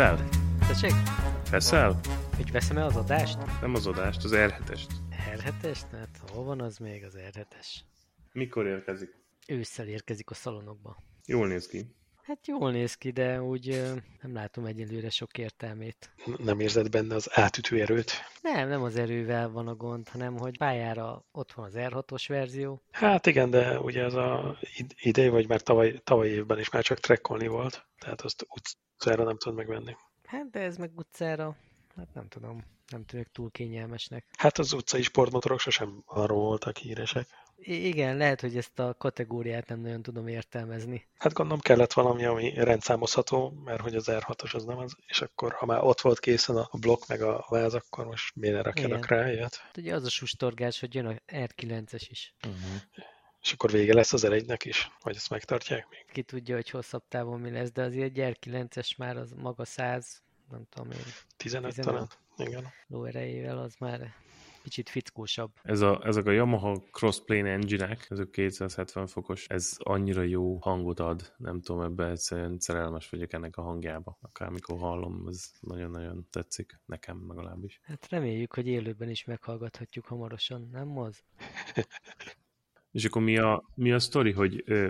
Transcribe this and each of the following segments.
Veszel? Tessék? Veszel? Hogy veszem el az adást? Nem az adást, az R7-est. R7-es? Hát hol van az még az R7-es? Mikor érkezik? Ősszel érkezik a szalonokba. Jól néz ki. Hát jól néz ki, de úgy nem látom egyelőre sok értelmét. Nem érzed benne az átütő erőt? Nem, nem az erővel van a gond, hanem hogy pályára ott van az R6-os verzió. Hát igen, de ugye ez a id- idei, vagy már tavaly, tavaly évben is már csak trekkolni volt, tehát azt utcára nem tudod megvenni. Hát de ez meg utcára, hát nem tudom, nem tűnik túl kényelmesnek. Hát az utcai sportmotorok sosem arról voltak híresek. I- igen, lehet, hogy ezt a kategóriát nem nagyon tudom értelmezni. Hát gondolom kellett valami, ami rendszámozható, mert hogy az R6-os az nem az, és akkor ha már ott volt készen a blokk meg a váz, akkor most miért ne rakjanak Igen. rá ilyet? Hát Ugye az a sustorgás, hogy jön a R9-es is. Uh-huh. És akkor vége lesz az R1-nek is? Vagy ezt megtartják még? Ki tudja, hogy hosszabb távon mi lesz, de azért egy R9-es már az maga 100, nem tudom én, 15 15. talán? Igen. lóerejével az már kicsit fickósabb. Ez a, ezek a Yamaha Crossplane engine-ek, ezek 270 fokos, ez annyira jó hangot ad, nem tudom, ebbe egyszerűen szerelmes vagyok ennek a hangjába. Akármikor hallom, ez nagyon-nagyon tetszik, nekem legalábbis. Hát reméljük, hogy élőben is meghallgathatjuk hamarosan, nem moz? És akkor mi a, mi a sztori, hogy ö,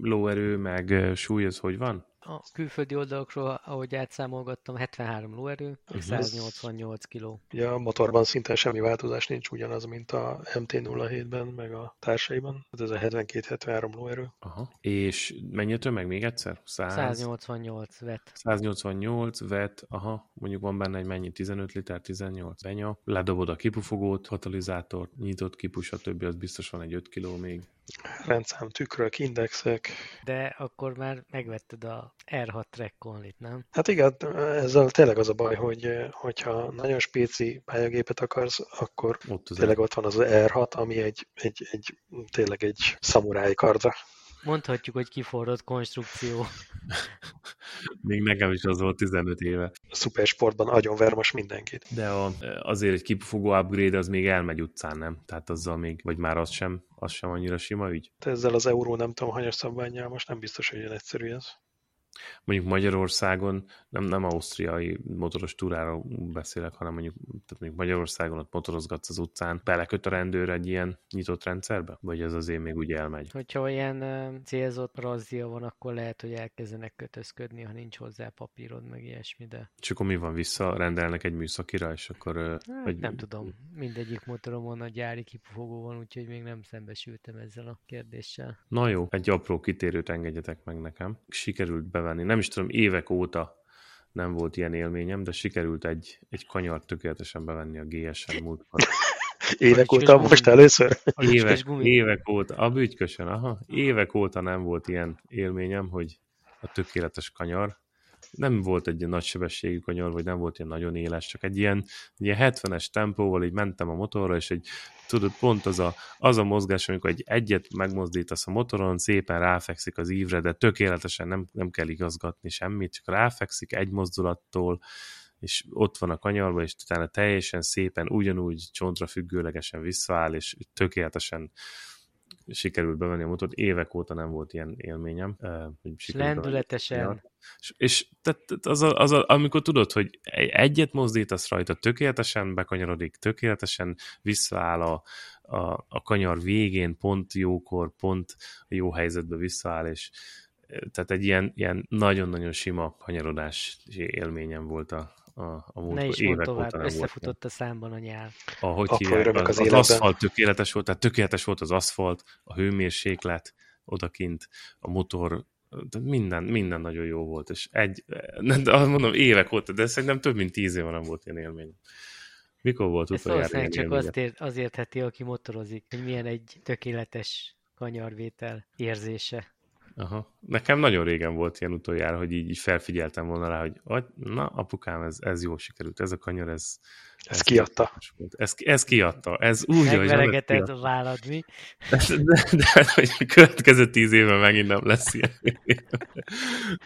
lóerő meg súly, ez hogy van? A külföldi oldalakról, ahogy átszámolgattam, 73 lóerő, meg Mhm. 188 kg. Ugye a motorban szinte semmi változás nincs, ugyanaz, mint a MT-07-ben, meg a társaiban. Hát ez a 72-73 lóerő. Aha. És mennyi a tömeg még egyszer? 100, 188 vet. 188 vet, aha, mondjuk van benne egy mennyi, 15 liter, 18 benya, ledobod a kipufogót, katalizátort, nyitott kipu, stb. az biztos van egy 5 kiló még. Rendszám, tükrök, indexek. De akkor már megvetted a R6 track nem? Hát igen, ezzel tényleg az a baj, hogy hogyha nagyon spéci pályagépet akarsz, akkor Ott tényleg ott van az R6, ami egy, egy, egy tényleg egy szamuráj kardra. Mondhatjuk, hogy kiforrott konstrukció. Még nekem is az volt 15 éve. Szupersportban agyonver most mindenkit. De a, azért egy kipufogó upgrade az még elmegy utcán, nem? Tehát azzal még, vagy már az sem, az sem annyira sima ügy. De ezzel az euró nem tudom, hanyas szabványjal most nem biztos, hogy ilyen egyszerű ez. Mondjuk Magyarországon, nem, nem ausztriai motoros túráról beszélek, hanem mondjuk, tehát mondjuk Magyarországon ott motorozgatsz az utcán, beleköt a rendőr egy ilyen nyitott rendszerbe? Vagy ez azért még úgy elmegy? Hogyha olyan célzott razzia van, akkor lehet, hogy elkezdenek kötözködni, ha nincs hozzá papírod, meg ilyesmi, de És akkor mi van, vissza rendelnek egy műszakira, és akkor... hát, vagy, nem tudom. Mindegyik motoromon a gyári kipufogó van, úgyhogy még nem szembesültem ezzel a kérdéssel. Na jó, egy apró kitérőt engedjetek meg nekem. Sikerült bevenni, nem is tudom, évek óta nem volt ilyen élményem, de sikerült egy, egy kanyart tökéletesen bevenni a GSN múltkor. Évek óta most először? Évek, évek óta, a bütykösön, aha, évek óta nem volt ilyen élményem, hogy a tökéletes kanyar, nem volt egy ilyen nagy sebességű kanyar, vagy nem volt ilyen nagyon éles, csak egy ilyen, ilyen 70-es tempóval így mentem a motorra, és egy, tudod, pont az a, az a mozgás, amikor egy egyet megmozdítasz a motoron, szépen ráfekszik az ívre, de tökéletesen nem, nem kell igazgatni semmit, csak ráfekszik egy mozdulattól, és ott van a kanyarban, és utána teljesen szépen, ugyanúgy csontra függőlegesen visszaáll, és tökéletesen sikerült bevenni a motort. Évek óta nem volt ilyen élményem. hogy lendületesen. És, és tehát, az, a, az a, amikor tudod, hogy egy- egyet mozdítasz rajta, tökéletesen bekanyarodik, tökéletesen visszaáll a, a, a kanyar végén, pont jókor, pont jó helyzetbe visszaáll, és eh, tehát egy ilyen, ilyen nagyon-nagyon sima kanyarodási élményem volt a, a, a múltkor. Ne is Évek tovább, óta nem volt ilyen összefutott a számban a nyál. ahogy hívják, az, az az, aszfalt tökéletes volt, tehát tökéletes volt az aszfalt, a hőmérséklet odakint, a motor, de minden, minden nagyon jó volt, és egy, nem, de azt mondom, évek óta, de szerintem több mint tíz éve nem volt ilyen élmény. Mikor volt utoljára ilyen valószínűleg csak élményed? azt ér, az értheti, aki motorozik, hogy milyen egy tökéletes kanyarvétel érzése. Aha. Nekem nagyon régen volt ilyen utoljára, hogy így, felfigyeltem volna rá, hogy na, apukám, ez, ez jól sikerült, ez a kanyar, ez... Ez kiadta. tökéletes volt. Ez, ez kiadta, ez úgy, hogy ez kiadta. a vállad, mi? De, de, de hogy a következő tíz évben megint nem lesz ilyen.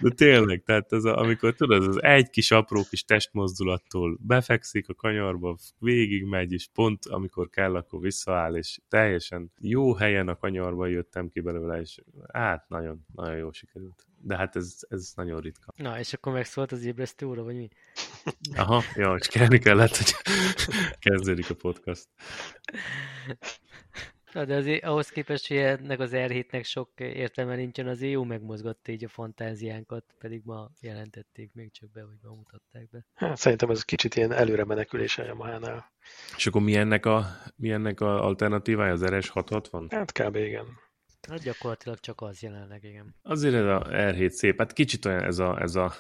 De tényleg, tehát ez a, amikor tudod, az egy kis apró kis testmozdulattól befekszik a kanyarba, végig megy, és pont amikor kell, akkor visszaáll, és teljesen jó helyen a kanyarba jöttem ki belőle, és hát nagyon, nagyon jó sikerült. De hát ez, ez nagyon ritka. Na, és akkor megszólt az ébresztő óra, vagy mi? Aha, jó, és kelni kellett, hogy kezdődik a podcast. Na, de azért ahhoz képest, hogy ennek az R7-nek sok értelme nincsen, az jó megmozgatta így a fantáziánkat, pedig ma jelentették még csak be, vagy ma mutatták be. Hát, szerintem ez kicsit ilyen előre menekülés a Yamaha-nál. És akkor mi ennek a, mi ennek a alternatívája, az RS660? Hát kb. igen. Hát gyakorlatilag csak az jelenleg, igen. Azért ez a R7 szép, hát kicsit olyan ez a, ez a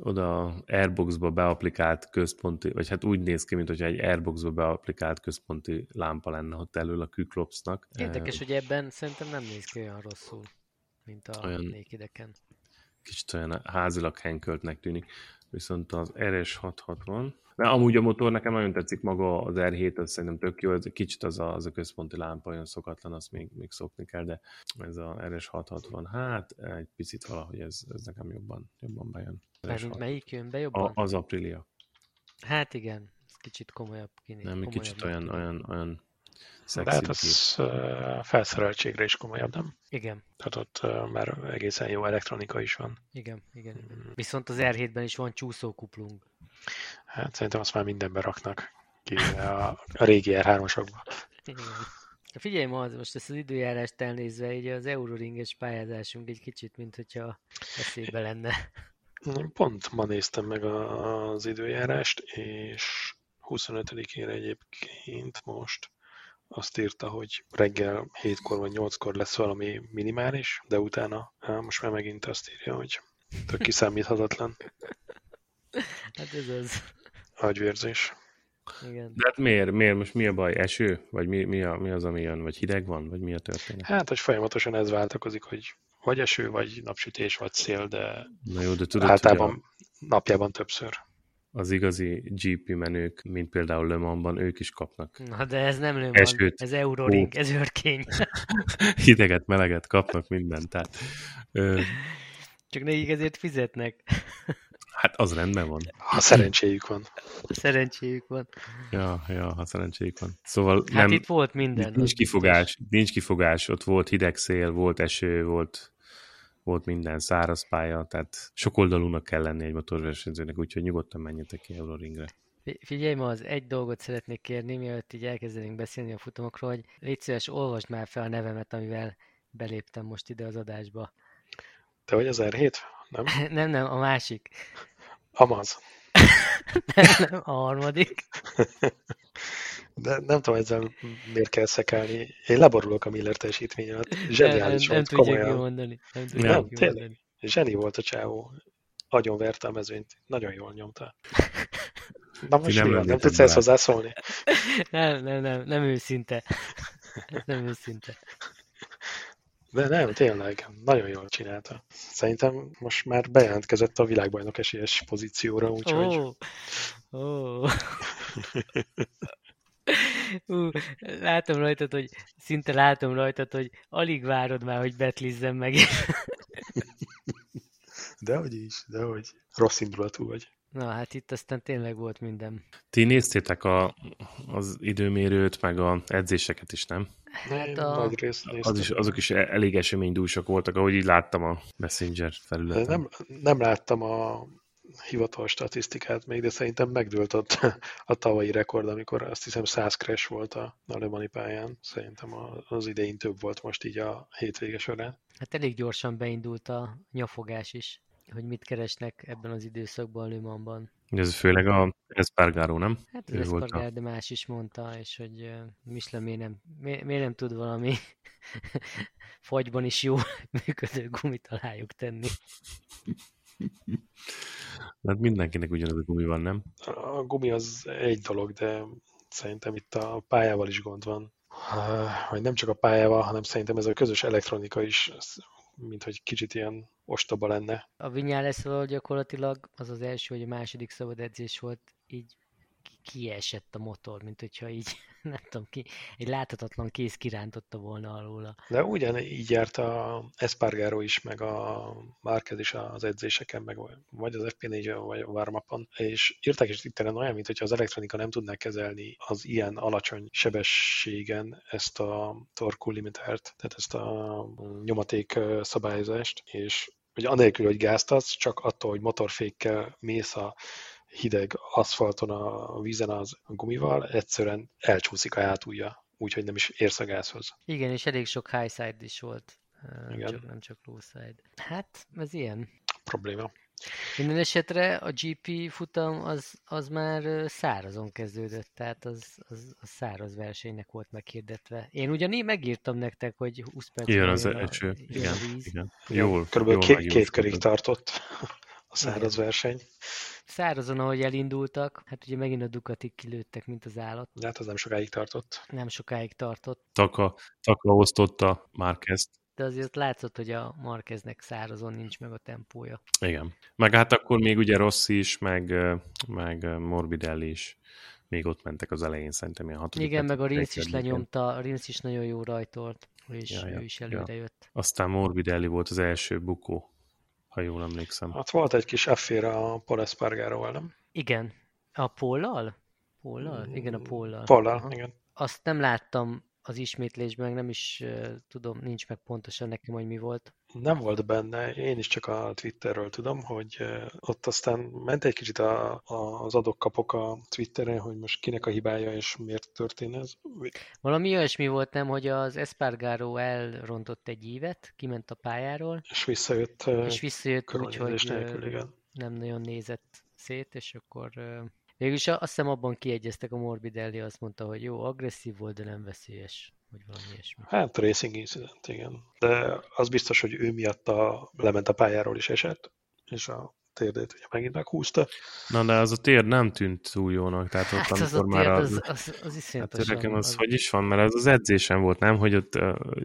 oda Airboxba beapplikált központi, vagy hát úgy néz ki, mint hogyha egy Airboxba beapplikált központi lámpa lenne ott elől a Kyklopsnak. Érdekes, hogy ebben szerintem nem néz ki olyan rosszul, mint a olyan, nékideken. Kicsit olyan házilag henköltnek tűnik. Viszont az RS660, mert amúgy a motor nekem nagyon tetszik maga az R7, az szerintem tök jó, ez kicsit az a, az a központi lámpa olyan szokatlan, azt még, még szokni kell, de ez a RS660, hát egy picit valahogy ez, ez nekem jobban, jobban bejön. Mármint melyik jön be jobban? A, az Aprilia. Hát igen, ez kicsit komolyabb kinéz. Nem, egy kicsit olyan, olyan, olyan Szexi De hát az felszereltségre is komolyabb, nem? Igen. Tehát ott már egészen jó elektronika is van. Igen, igen. igen. Mm. Viszont az R7-ben is van csúszókuplung. Hát szerintem azt már mindenben raknak ki a, a régi R3-osokba. Igen. Figyelj ma, most ezt az időjárást elnézve, így az Euroringes pályázásunk egy kicsit, mint hogyha eszébe lenne. Pont ma néztem meg az időjárást, és 25-ére egyébként most azt írta, hogy reggel 7-kor vagy 8-kor lesz valami minimális, de utána á, most már megint azt írja, hogy tök kiszámíthatatlan. hát ez az. Agyvérzés. Igen. De hát miért? Miért? Most mi a baj? Eső? Vagy mi, mi, a, mi az, ami jön? Vagy hideg van? Vagy mi a történet? Hát, hogy folyamatosan ez váltakozik, hogy vagy eső, vagy napsütés, vagy szél, de, Na jó, de tudod, általában a... napjában többször az igazi GP menők, mint például Le Mansban, ők is kapnak. Na de ez nem Le Mans, Esőt, ez Euroring, ez őrkény. Hideget, meleget kapnak mindent, tehát... Ö... Csak nekik ezért fizetnek. Hát az rendben van. Ha szerencséjük van. Szerencséjük van. Ja, ja, ha szerencséjük van. Szóval hát nem, itt volt minden. Nincs kifogás, nincs kifogás, ott volt hideg szél, volt eső, volt volt minden száraz pálya, tehát sokoldalúnak kell lenni egy motorversenyzőnek, úgyhogy nyugodtan menjetek ki Euroringre. Figyelj, ma az egy dolgot szeretnék kérni, mielőtt így elkezdenénk beszélni a futamokról, hogy légy szíves, olvasd már fel a nevemet, amivel beléptem most ide az adásba. Te vagy az R7? Nem? nem, nem, a másik. Amaz. nem, nem, a harmadik. De nem tudom ezzel miért kell szekálni. Én leborulok a Miller teljesítmény alatt. Zseniális nem, volt, nem komolyan. Kimondani. Nem tudja nem, tényleg. Zseni volt a csávó. Agyon verte a mezőnyt. Nagyon jól nyomta. Na most nem, nem, nem tudsz ezt hozzászólni? Nem, nem, nem, nem őszinte. Nem őszinte. De nem, tényleg, nagyon jól csinálta. Szerintem most már bejelentkezett a világbajnok esélyes pozícióra, úgyhogy... Oh. Oh. Ú, látom rajtad, hogy szinte látom rajtad, hogy alig várod már, hogy betlizzem meg. dehogy is, dehogy. Rossz indulatú vagy. Na, hát itt aztán tényleg volt minden. Ti néztétek a, az időmérőt, meg a edzéseket is, nem? Hát a... Nagy részt az is, azok is elég eseménydúsak voltak, ahogy így láttam a Messenger felületen. Nem, nem láttam a hivatalos statisztikát még, de szerintem megdőlt ott a tavalyi rekord, amikor azt hiszem 100 crash volt a alemani pályán. Szerintem az idején több volt most így a hétvége során. Hát elég gyorsan beindult a nyafogás is, hogy mit keresnek ebben az időszakban Lümanban. Ez főleg a Espargaro, nem? Hát az Espargaro, a... de más is mondta, és hogy Michelin miért nem, miért, miért nem tud valami fagyban is jó működő gumit alájuk tenni. Hát mindenkinek ugyanaz a gumi van, nem? A gumi az egy dolog, de szerintem itt a pályával is gond van. Vagy nem csak a pályával, hanem szerintem ez a közös elektronika is, mint hogy kicsit ilyen ostoba lenne. A lesz gyakorlatilag az az első, hogy a második szabad edzés volt, így kiesett a motor, mint hogyha így, nem tudom ki, egy láthatatlan kéz kirántotta volna alóla. De ugyan így járt a Espargaro is, meg a Márquez is az edzéseken, meg vagy az FP4 vagy a warm és írták is itt olyan, mint hogyha az elektronika nem tudná kezelni az ilyen alacsony sebességen ezt a torkul limitert, tehát ezt a nyomaték szabályozást, és hogy anélkül, hogy gáztatsz, csak attól, hogy motorfékkel mész a hideg aszfalton a vízen az gumival, egyszerűen elcsúszik a hátulja, úgyhogy nem is érsz a gázhoz. Igen, és elég sok high side is volt, Igen. csak, nem csak low side. Hát, ez ilyen. Probléma. Minden esetre a GP futam az, az már szárazon kezdődött, tehát az, az, az száraz versenynek volt meghirdetve. Én ugyanígy megírtam nektek, hogy 20 perc Jön az a- jön a Igen, víz. igen. Jól, Körülbelül jól két, két körig tartott a száraz verseny. Szárazon, ahogy elindultak, hát ugye megint a Ducatik kilőttek, mint az állat. De hát az nem sokáig tartott. Nem sokáig tartott, Taka, Taka osztotta Márkezt. de azért látszott, hogy a Marqueznek szárazon nincs meg a tempója. Igen. Meg hát akkor még ugye Rossi is, meg, meg Morbidelli is még ott mentek az elején, szerintem ilyen hatodik. Igen, meg a Rinsz is lenyomta, a Rinsz is nagyon jó rajtolt, is, Ja, ja, ő is ja. előre jött. Aztán Morbidelli volt az első bukó, ha jól emlékszem. Hát volt egy kis affér a Paul Espargaróval, nem? Igen. A Póllal? Póllal? Igen, a Póllal. Aha. igen. Azt nem láttam az ismétlésben, nem is uh, tudom, nincs meg pontosan nekem, hogy mi volt. Nem volt benne, én is csak a Twitterről tudom, hogy ott aztán ment egy kicsit a, a, az adok-kapok a Twitteren, hogy most kinek a hibája és miért történt ez. Valami olyasmi volt, nem, hogy az Espargaro elrontott egy ívet, kiment a pályáról, És visszajött és visszajött úgy, hogy nélkül, igen. nem nagyon nézett szét, és akkor végülis azt hiszem abban kiegyeztek a Morbidelli, azt mondta, hogy jó, agresszív volt, de nem veszélyes, vagy valami ilyesmi. Hát racing incident, igen. De az biztos, hogy ő miatt a, lement a pályáról is esett, és a térdét ugye megint meghúzta. Na de az a tér nem tűnt túl jónak, tehát ott Hát az a amikor már térd, a, az, az, az Hát nekem az, hogy is van, mert ez az edzésen volt, nem? Hogy ott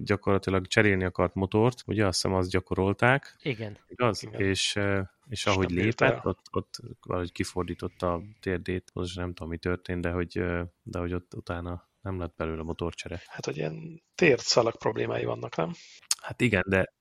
gyakorlatilag cserélni akart motort, ugye azt hiszem azt gyakorolták, Igen. igaz? Igen. És, és ahogy lépett, ott, ott valahogy kifordította a térdét, most nem tudom, mi történt, de hogy, de hogy ott utána nem lett belőle motorcsere. Hát, hogy ilyen térdszalag problémái vannak, nem? Hát igen, de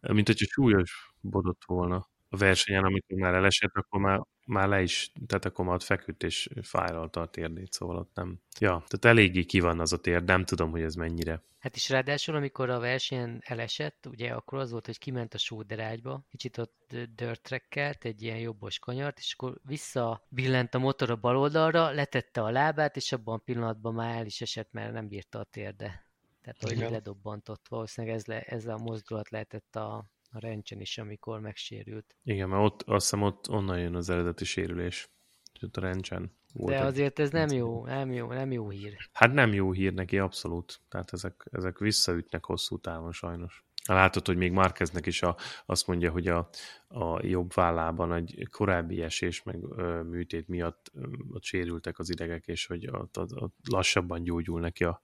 mint hogyha súlyos bodott volna a versenyen, amikor már elesett, akkor már, már le is, tehát akkor már ott feküdt és fájlalta a térdét, szóval ott nem. Ja, tehát eléggé ki van az a térd, nem tudom, hogy ez mennyire. Hát is ráadásul, amikor a versenyen elesett, ugye akkor az volt, hogy kiment a sóderágyba, kicsit ott dörtrekkelt, egy ilyen jobbos kanyart, és akkor visszabillent a motor a bal oldalra, letette a lábát, és abban a pillanatban már el is esett, mert nem bírta a térde. Tehát hogy ledobbantott. Valószínűleg ez, le, ez a mozdulat lehetett a, a rencsen is, amikor megsérült. Igen, mert ott, azt hiszem ott onnan jön az eredeti sérülés. És ott a rencsen volt. De azért ez nem jó, nem jó, nem jó hír. Hát nem jó hír neki, abszolút. Tehát ezek, ezek visszaütnek hosszú távon sajnos. Látod, hogy még Márkeznek is a, azt mondja, hogy a, a jobb vállában egy korábbi esés meg ö, műtét miatt ö, ott sérültek az idegek, és hogy ott, ott, ott lassabban gyógyul neki a,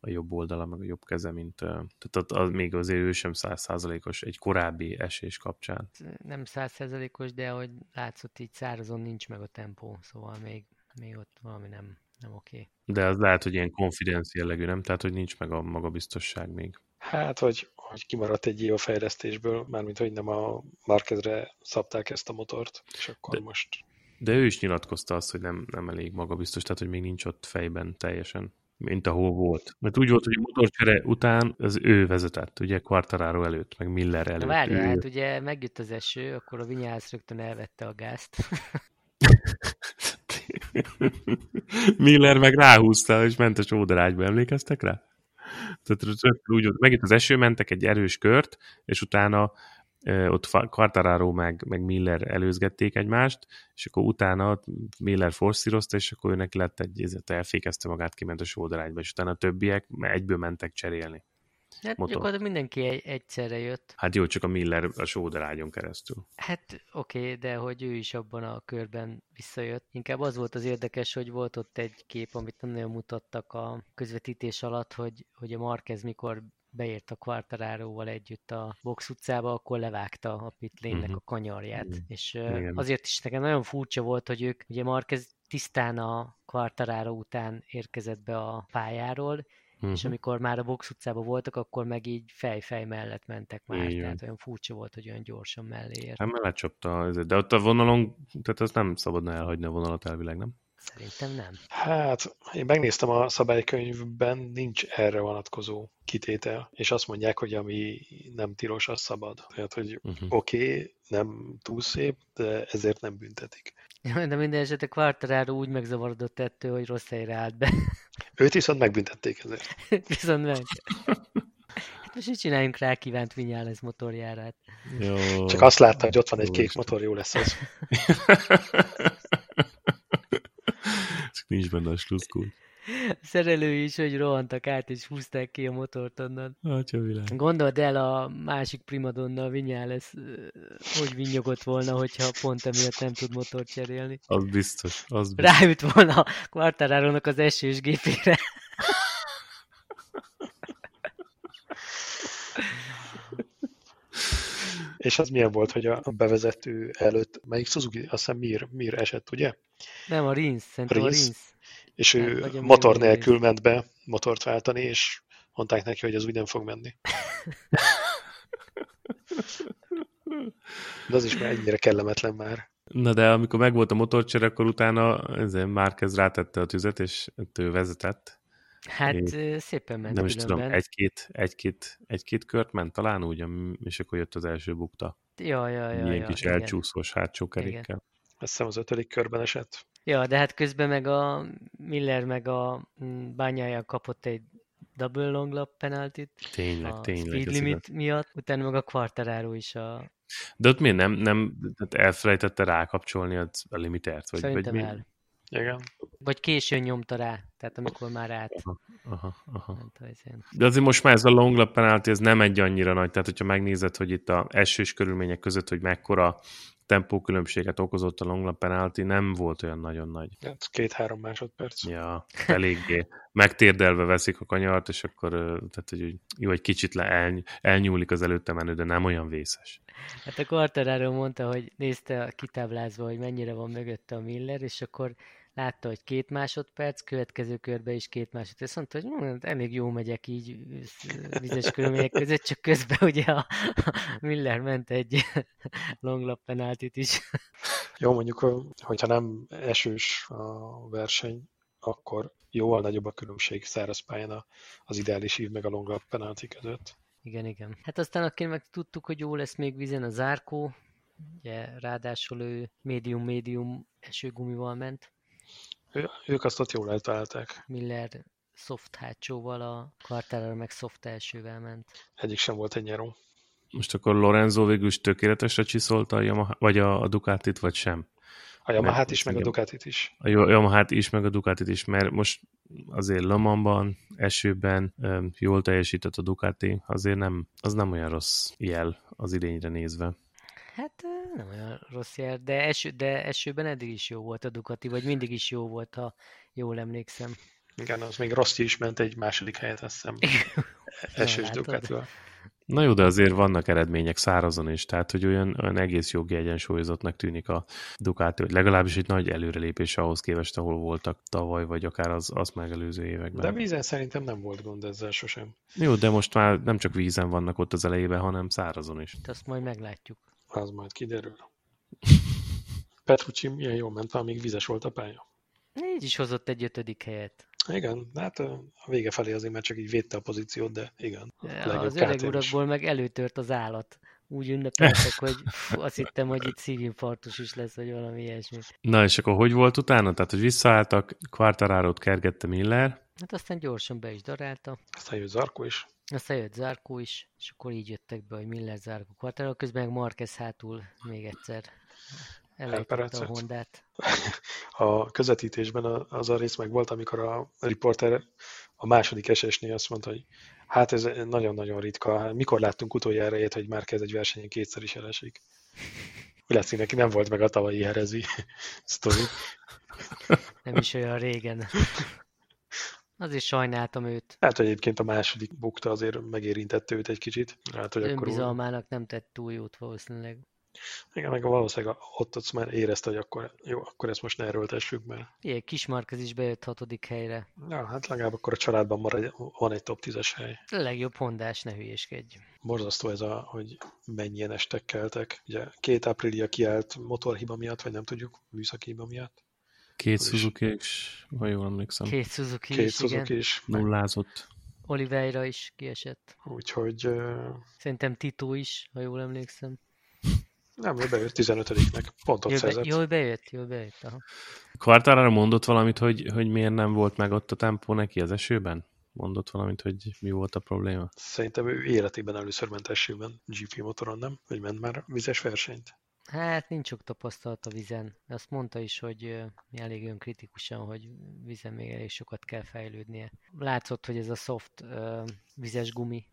a jobb oldala, meg a jobb keze, mint ö, tehát ott, az, még azért ő sem százszázalékos egy korábbi esés kapcsán. Nem százszerzelékos, de hogy látszott így szárazon nincs meg a tempó, szóval még, még ott valami nem, nem oké. De az lehet, hogy ilyen konfidenc jellegű, nem? Tehát, hogy nincs meg a magabiztosság még. Hát, hogy, hogy kimaradt egy év a fejlesztésből, mármint, hogy nem a Marquezre szabták ezt a motort, és akkor De- most De ő is nyilatkozta azt, hogy nem, nem elég magabiztos, tehát hogy még nincs ott fejben teljesen, mint ahol volt. Mert úgy volt, hogy a motorcsere után az ő vezetett, ugye Quartararo előtt, meg Miller előtt. Na várjál, ő... hát ugye megjött az eső, akkor a Vinyász rögtön elvette a gázt. Miller meg ráhúzta, és ment a sódarágyba, emlékeztek rá? Tehát rögtön úgy, megint az eső, mentek egy erős kört, és utána ott Quartararo meg, meg Miller előzgették egymást, és akkor utána Miller forszírozta, és akkor őnek lett egy, elfékezte magát, kiment a sódarágyba, és utána a többiek egyből mentek cserélni. Hát Motor. gyakorlatilag mindenki egy, egyszerre jött. Hát jó, csak a Miller a sódarágyon keresztül. Hát oké, okay, de hogy ő is abban a körben visszajött. Inkább az volt az érdekes, hogy volt ott egy kép, amit nem nagyon mutattak a közvetítés alatt, hogy, hogy a Marquez mikor beért a Quartararóval együtt a box utcába, akkor levágta a pitlénnek Mhm. a kanyarját. Mhm. És Igen. azért is nekem nagyon furcsa volt, hogy ők, ugye Marquez tisztán a Quartararo után érkezett be a pályáról, Uh-huh. és amikor már a box utcában voltak, akkor meg így fej-fej mellett mentek már, Igen. tehát olyan furcsa volt, hogy olyan gyorsan mellé ért. Hát mellett csapta, de ott a vonalon, tehát azt nem szabadna elhagyni a vonalat elvileg, nem? Szerintem nem. Hát, én megnéztem a szabálykönyvben, nincs erre vonatkozó kitétel, és azt mondják, hogy ami nem tilos, az szabad. Tehát, hogy Uh-huh. oké, okay, nem túl szép, de ezért nem büntetik. De minden esetre Quartararo úgy megzavarodott ettől, hogy rossz helyre állt be. Őt viszont megbüntették ezért. Viszont meg. Hát most így csináljunk rá kívánt Vinyales motorjárát. Jó. Csak azt látta, hogy ott van egy kék motor, jó lesz az. Csak nincs benne a sluszkút. A szerelői is, hogy rohantak át, és húzták ki a motort onnan. Atya világ. Gondold el a másik primadonna, a Vinyales, ö, hogy vinyogott volna, hogyha pont emiatt nem tud motort cserélni. Az biztos, az biztos. Ráült volna a Quartararo-nak az esős gépére. És az milyen volt, hogy a bevezető előtt, melyik Suzuki, azt hiszem Mir, Mir esett, ugye? Nem, a Rins, szerintem a Rins? És ő a motor nélkül ment be motort váltani, és mondták neki, hogy ez úgy nem fog menni. De az is már ennyire kellemetlen már. Na de amikor megvolt a motorcsere, akkor utána ezért Márquez rátette a tüzet, és ő vezetett. Hát Én ö, szépen ment Nem is tudom, egy-két, egy-két, egy-két kört ment talán úgy, és akkor jött az első bukta. Ja, ja, ja, Ilyen ja, kis igen. elcsúszós hátsó kerékkel. Azt hiszem az ötödik körben esett. Ja, de hát közben meg a Miller meg a mm, bányája kapott egy double long lap penaltit Tényleg, a tényleg. speed limit miatt, utána meg a Quartararo is a... De ott miért nem, nem tehát elfelejtette rákapcsolni a, a limitert? Vagy, Szerintem vagy mi? el. Igen. Vagy későn nyomta rá, tehát amikor már át Aha, aha. ilyen. De azért most már ez a long lap penalty, ez nem egy annyira nagy, tehát hogyha megnézed, hogy itt a esős körülmények között, hogy mekkora tempókülönbséget okozott a long lap penalty, nem volt olyan nagyon nagy. Hát két-három másodperc. Ja, eléggé megtérdelve veszik a kanyart, és akkor tehát, hogy jó, egy kicsit le el, elnyúlik az előtte menő, de nem olyan vészes. Hát a Quartararo mondta, hogy nézte a kitáblázva, hogy mennyire van mögötte a Miller, és akkor látta, hogy két másodperc, következő körbe is két másodperc. Azt mondta, hogy hm, elég jó megyek így vizes körülmények között, csak közben ugye a Miller ment egy long lap penaltit is. Jó, mondjuk, hogyha nem esős a verseny, akkor jóval nagyobb a különbség száraz pályán az ideális ív meg a long lap penalty között. Igen, igen. Hát aztán akkor meg tudtuk, hogy jó lesz még vízen a zárkó, ugye ráadásul ő médium-médium esőgumival ment, Ő, ők azt ott jól eltalálták. Miller soft hátsóval, a Quartararo meg soft elsővel ment. Egyik sem volt egy nyeró. Most akkor Lorenzo végül is tökéletesre csiszolta a Yamaha, vagy a, a Ducatit, vagy sem? A Yamaha-t Mert is, meg a. Ducatit is. A Yamaha-t is, meg a Ducatit is, mert most azért Lamanban, esőben jól teljesített a Ducati, azért nem, az nem olyan rossz jel az idényre nézve. Hát nem olyan rossz jel, de, eső, de esőben eddig is jó volt a Ducati, vagy mindig is jó volt, ha jól emlékszem. Igen, az még Rossi is ment egy második helyet, azt hiszem. Esős? Ducatival. Na jó, de azért vannak eredmények szárazon is, tehát hogy olyan, olyan egész jó kiegyensúlyozottnak tűnik a Ducati, hogy legalábbis egy nagy előrelépés ahhoz képest, ahol voltak tavaly, vagy akár az, az megelőző években. De vízen szerintem nem volt gond ezzel sosem. Jó, de most már nem csak vízen vannak ott az elejében, hanem szárazon is. De azt majd meglátjuk. Az majd kiderül. Petrucci milyen jól ment, amíg vizes volt a pálya. Így is hozott egy ötödik helyet. Igen, hát a vége felé azért már csak így védte a pozíciót, de igen. a legjobb Az öreg urakból meg előtört az állat. Úgy ünnepeltek, hogy fú, azt hittem, hogy itt szívinfarktus is lesz, vagy valami ilyesmi. Na és akkor hogy volt utána? Tehát, hogy visszaálltak, Quartararo-t kergette Miller, Hát aztán gyorsan be is darálta. Aztán jött Zarko is. Aztán jött Zárkó is, és akkor így jöttek be, hogy Miller Zárkó Quartararo, közben meg Marquez hátul még egyszer elejtette a. Hondát. A közvetítésben az a rész meg volt, amikor a riporter a második esésnél azt mondta, hogy hát ez nagyon-nagyon ritka. Mikor láttunk utoljára ilyet, hogy már kezd egy versenyen kétszer is elesik? Úgy látszik, neki nem volt meg a tavalyi herezi sztori. Nem is olyan régen. Azért sajnáltam őt. Hát egyébként a második bukta azért megérintette őt egy kicsit. Hát, hogy akkor úgy, Önbizalmának nem tett túl jót valószínűleg. igen, meg valószínűleg ott, ott már érezte, hogy akkor, jó, akkor ezt most ne erőltessük, mert Ilyen kis Marquez is bejött hatodik helyre. ja, hát legalább akkor a családban marad, van egy top 10-es hely. A legjobb hondás, ne hülyéskedj. Borzasztó ez a, hogy mennyien estek keltek. Ugye két áprilia kiállt motorhiba miatt, vagy nem tudjuk, műszaki hiba miatt. Két Suzuki is, ha jól emlékszem. Két Suzuki Két is, Suzuki igen. is. Nullázott. Oliveira is kiesett. Úgyhogy ö, Szerintem Tito is, ha jól emlékszem. nem, ő bejött 15-nek. Pontot Jól, be, szerzett. jól bejött, jól bejött. Aha. Quartararo mondott valamit, hogy, hogy miért nem volt meg ott a tempó neki az esőben? Mondott valamit, hogy mi volt a probléma? Szerintem ő életében először ment esőben GP motoron, nem? Vagy ment már vizes versenyt? Hát nincs sok tapasztalat a vizen. Azt mondta is, hogy elég önkritikusan, hogy vizen még elég sokat kell fejlődnie. Látszott, hogy ez a soft vizes gumi,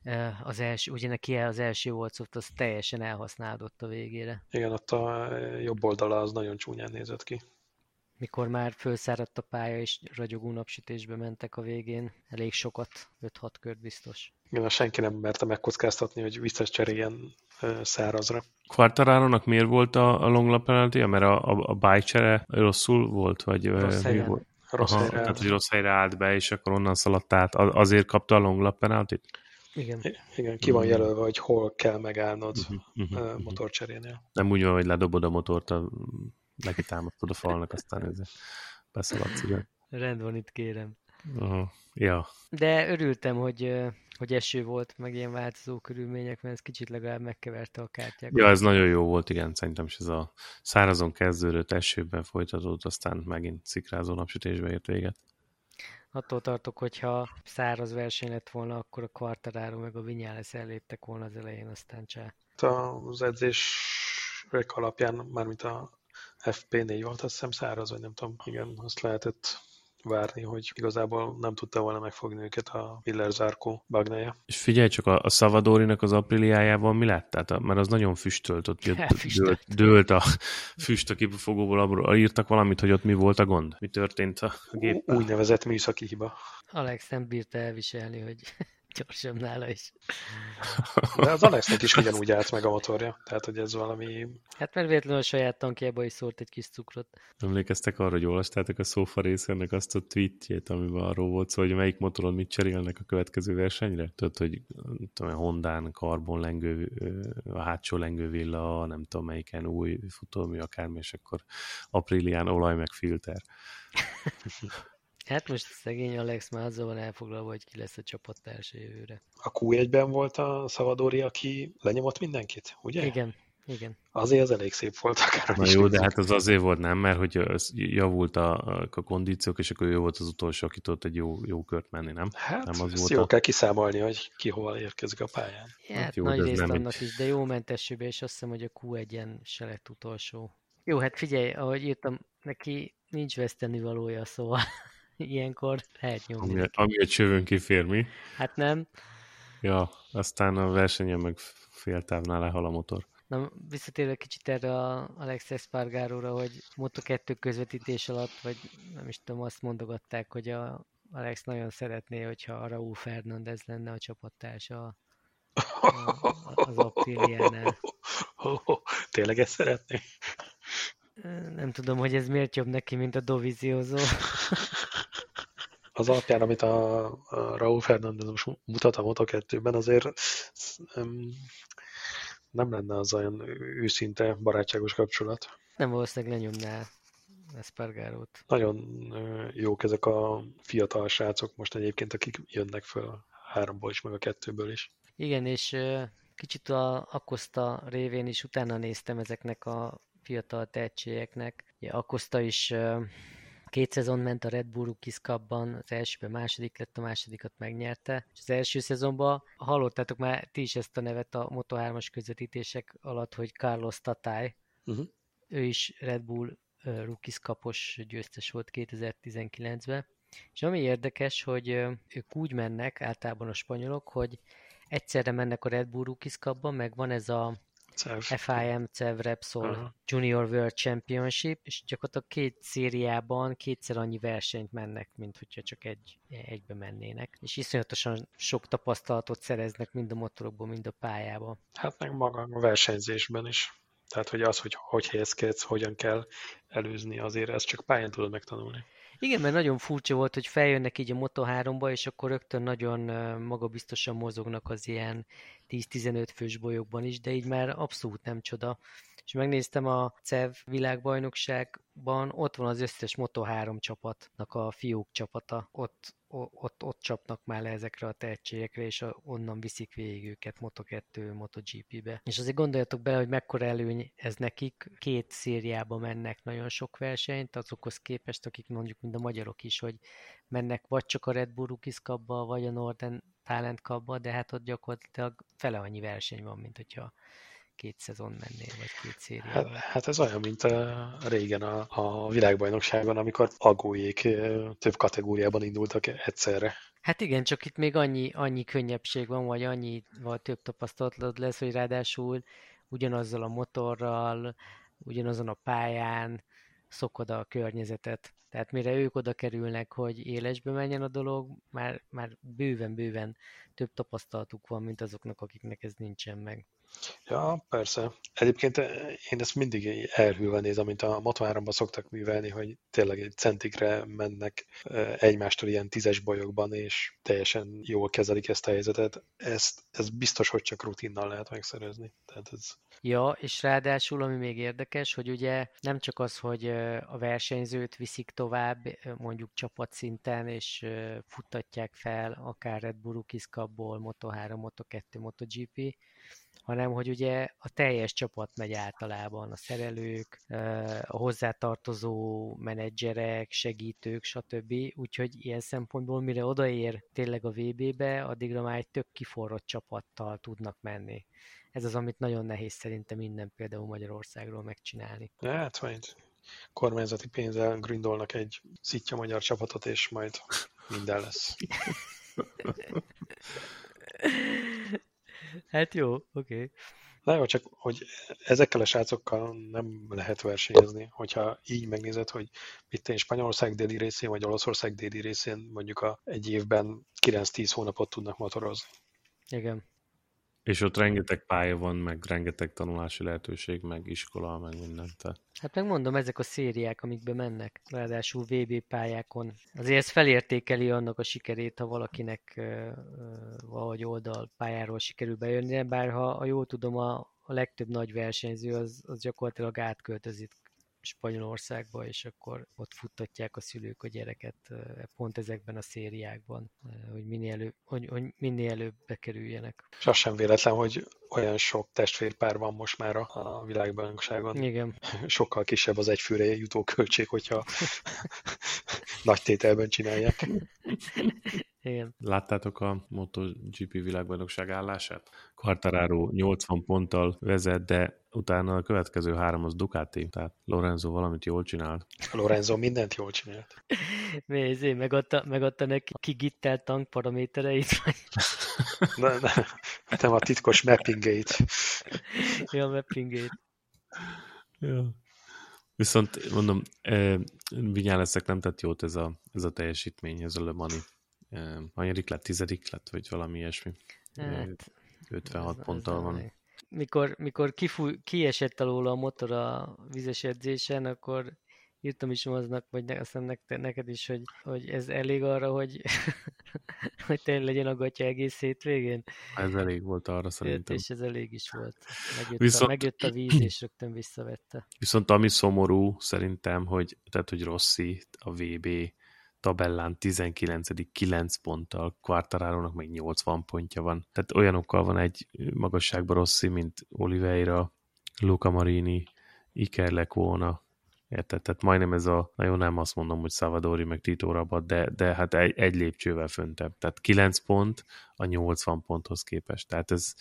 az első, ugye neki az első volt soft, az teljesen elhasználódott a végére. Igen, ott a jobb oldala az nagyon csúnyán nézett ki. Mikor már fölszáradt a pálya és ragyogó napsütésbe mentek a végén, elég sokat, 5-6 kört biztos. Igen, senki nem merte megkockáztatni, hogy visszacseréljen ö, szárazra. Quartararo-nak miért volt a, a long lap penalty Mert a, a, a bike csere rosszul volt? Vagy Rossz helyen. volt? Rossz Aha, helyre tehát, hogy rossz helyre állt be, és akkor onnan szaladt át. Azért kapta a long lap penalty Igen. Igen, ki van Mm. jelölve, hogy hol kell megállnod Uh-huh, uh-huh, uh-huh. motorcserénél. Nem úgy van, hogy ledobod a motort, a, neki támasztod a falnak, aztán ez beszaladsz, igen. Rend van itt, kérem. Aha. Ja, De örültem, hogy, hogy eső volt, meg ilyen változó körülmények, mert ez kicsit legalább megkeverte a kártyákat. ja, ez nagyon jó volt, igen, szerintem is ez a szárazon kezdődött, esőben folytatódott, aztán megint szikrázó napsütésbe ért véget. Attól tartok, hogyha száraz verseny lett volna, akkor a Quartararo meg a Vinyales elléptek volna az elején, aztán csá. Az edzések alapján, mármint a FP4 volt, azt hiszem száraz, vagy nem tudom, igen, azt lehetett várni, hogy igazából nem tudta volna megfogni őket a Miller Zárkó bagnája. És figyelj csak, a, a Szavadorinak az apríliájában mi lett? Tehát, a- mert az nagyon füstölt, ott jött, dőlt, dőlt a füst a kipufogóból, abból írtak valamit, hogy ott mi volt a gond? Mi történt a géppel? Úgynevezett műszaki hiba. Alex nem bírta elviselni, hogy gyorsabb nála is. De az Alexnek is ugyanúgy állt meg a motorja. Tehát, hogy ez valami... Hát mert véletlenül a saját tankjába is szólt egy kis cukrot. Emlékeztek arra, hogy olvastátok a Sofa részének azt a tweetjét, amiben arról volt szó, hogy melyik motoron mit cserélnek a következő versenyre? Tudod, hogy tudom, Hondán karbon lengő, a hátsó lengővilla, nem tudom melyiken új futómű akármi, és akkor aprílián olaj meg filter. Hát most szegény Alex már azzal van elfoglalva, hogy ki lesz a csapattársa jövőre. A Q1-ben volt a Szavadori, aki lenyomott mindenkit, ugye? Igen, igen. Azért az elég szép volt akár. Na jó, de hát az azért volt nem, mert hogy javult a, a kondíciók, és akkor ő volt az utolsó, aki tudott egy jó, jó kört menni, nem? Hát, nem az volt jól a- kell kiszámolni, hogy ki hol érkezik a pályán. Hát jó, jó, nagy részt annak is, de jó mentesőbe, és azt hiszem, hogy a Q1-en se lett utolsó. Jó, hát figyelj, ahogy írtam, neki nincs veszteni valója, szóval ilyenkor lehet nyomni. Ami, ami egy csövön kifér, mi? Hát nem. Ja, aztán a versenyen meg féltávnál lehal a motor. Na, visszatérve kicsit erre a Alex Espargaróra, hogy Moto2 közvetítés alatt, vagy nem is tudom, azt mondogatták, hogy a Alex nagyon szeretné, hogyha a Raúl Fernández lenne a csapattársa a- a- az Apriliánál. Tényleg ezt szeretné? Nem tudom, hogy ez miért jobb neki, mint a Dovizioso. Az alapján, amit a, a Raúl Fernández most mutat a Moto2-ben, azért um, nem lenne az olyan őszinte, barátságos kapcsolat. Nem valószínűleg lenyomná Espargarót. Nagyon jók ezek a fiatal srácok most egyébként, akik jönnek föl a háromból is, meg a kettőből is. Igen, és kicsit a Akosta révén is utána néztem ezeknek a fiatal tehetségeknek. Akosta is két szezon ment a Red Bull Rookies Cup-ban, az elsőben második lett, a másodikat megnyerte. És az első szezonban hallottátok már ti is ezt a nevet a Moto3-as közvetítések alatt, hogy Carlos Tatály. Uh-huh. Ő is Red Bull ö, Rookies Cup-os győztes volt 2019-ben. És ami érdekes, hogy ők úgy mennek, általában a spanyolok, hogy egyszerre mennek a Red Bull Rookies Cup-ba, meg van ez a Cev. FIM CEV Repsol Aha. Junior World Championship, és gyakorlatilag két szériában kétszer annyi versenyt mennek, mint hogyha csak egy, egybe mennének. És iszonyatosan sok tapasztalatot szereznek mind a motorokból, mind a pályába. Hát meg maga a versenyzésben is. Tehát, hogy az, hogy hogy helyezkedsz, hogyan kell előzni, azért ezt csak pályán tudod megtanulni. Igen, mert nagyon furcsa volt, hogy feljönnek így a Moto3-ba, és akkor rögtön nagyon magabiztosan mozognak az ilyen 10-15 fős bolyokban is, de így már abszolút nem csoda. És megnéztem a CEV világbajnokságban, ott van az összes Moto3 csapatnak a fiúk csapata, ott ott, ott csapnak már le ezekre a tehetségekre, és onnan viszik végig őket Moto2, MotoGP-be. És azért gondoljatok bele, hogy mekkora előny ez nekik. Két szériába mennek nagyon sok versenyt, azokhoz képest, akik mondjuk, mint a magyarok is, hogy mennek vagy csak a Red Bull Rookies vagy a Northern Talent Cupba, de hát ott gyakorlatilag fele annyi verseny van, mint hogyha két szezon mennél, vagy két széria. Hát, hát ez olyan, mint a, régen a, a világbajnokságon, amikor agójék több kategóriában indultak egyszerre. Hát igen, csak itt még annyi, annyi könnyebbség van, vagy annyi vagy több tapasztalatod lesz, hogy ráadásul ugyanazzal a motorral, ugyanazon a pályán szokod a környezetet. Tehát mire ők oda kerülnek, hogy élesbe menjen a dolog, már, már bőven-bőven több tapasztalatuk van, mint azoknak, akiknek ez nincsen meg. Ja, persze. Egyébként eh, én ezt mindig elhűlve nézem, mint a Moto3-ban szoktak művelni, hogy tényleg egy centikre mennek eh, egymástól ilyen tízes bajokban, és teljesen jól kezelik ezt a helyzetet. Ezt, ez biztos, hogy csak rutinnal lehet megszerezni. Tehát ez... Ja, és ráadásul, ami még érdekes, hogy ugye nem csak az, hogy eh, a versenyzőt viszik tovább, mondjuk csapatszinten, és futtatják fel akár Red Bull Rookies Cup-ból, Moto3, Moto2, MotoGP, hanem hogy ugye a teljes csapat megy általában, a szerelők, a hozzátartozó menedzserek, segítők, stb. Úgyhogy ilyen szempontból mire odaér tényleg a VB-be, addigra már egy tök kiforrott csapattal tudnak menni. Ez az, amit nagyon nehéz szerintem minden például Magyarországról megcsinálni. Hát majd kormányzati pénzzel grindolnak egy szitja magyar csapatot, és majd minden lesz. Hát jó, oké. Okay. Na jó, csak hogy ezekkel a srácokkal nem lehet versenyezni, hogyha így megnézed, hogy itt én Spanyolország déli részén, vagy Olaszország déli részén mondjuk a egy évben 9-10 hónapot tudnak motorozni. Igen. És ott rengeteg pálya van, meg rengeteg tanulási lehetőség, meg iskola, meg minden. Tehát. Hát megmondom, ezek a szériák, amikbe mennek, ráadásul VB pályákon. Azért ez felértékeli annak a sikerét, ha valakinek uh, oldal pályáról sikerül bejönni, bár ha jól tudom, a, a legtöbb nagy versenyző az, az gyakorlatilag átköltözik Spanyolországba, és akkor ott futtatják a szülők a gyereket pont ezekben a szériákban, hogy minél előbb, hogy, hogy minél előbb bekerüljenek. És az sem véletlen, hogy olyan sok testvérpár van most már a világbajnokságon. Igen. Sokkal kisebb az egyfőre jutó költség, hogyha nagy tételben csinálják. Igen. Láttátok a MotoGP világbajnokság állását? Quartararo 80 ponttal vezet, de utána a következő három az Ducati, tehát Lorenzo valamit jól csinált. Lorenzo mindent jól csinált. Mézé, megadta, megadta neki kigittelt tankparamétereit? ne, ne, nem a titkos mappingét. Ja, mappingét. Ja. Viszont mondom, eh, Vinyáleszek nem tett jót ez a, ez a teljesítmény, ez a Le Mani hanyadik lett, tizedik lett, vagy valami ilyesmi. Hát, 56 ez, ponttal ez van. Mikor, mikor kifúj, kiesett alól a motor a vizes edzésen, akkor írtam is aznak, vagy ne, aztán neked, neked is, hogy, hogy ez elég arra, hogy, hogy tényleg legyen a gatya egész hétvégén. Ez elég volt arra szerintem. És ez elég is volt. Megjött, viszont, a, megjött a víz, és rögtön visszavette. Viszont ami szomorú szerintem, hogy, tehát, hogy Rossi a VB tabellán 19. 9 ponttal, Quartararo-nak még 80 pontja van. Tehát olyanokkal van egy magasságban Rossi, mint Oliveira, Luca Marini, Iker Lecona, Érted? Tehát majdnem ez a, nagyon nem azt mondom, hogy Savadori meg Tito Rabat, de, de hát egy, egy lépcsővel föntebb. Tehát 9 pont a 80 ponthoz képest. Tehát ez,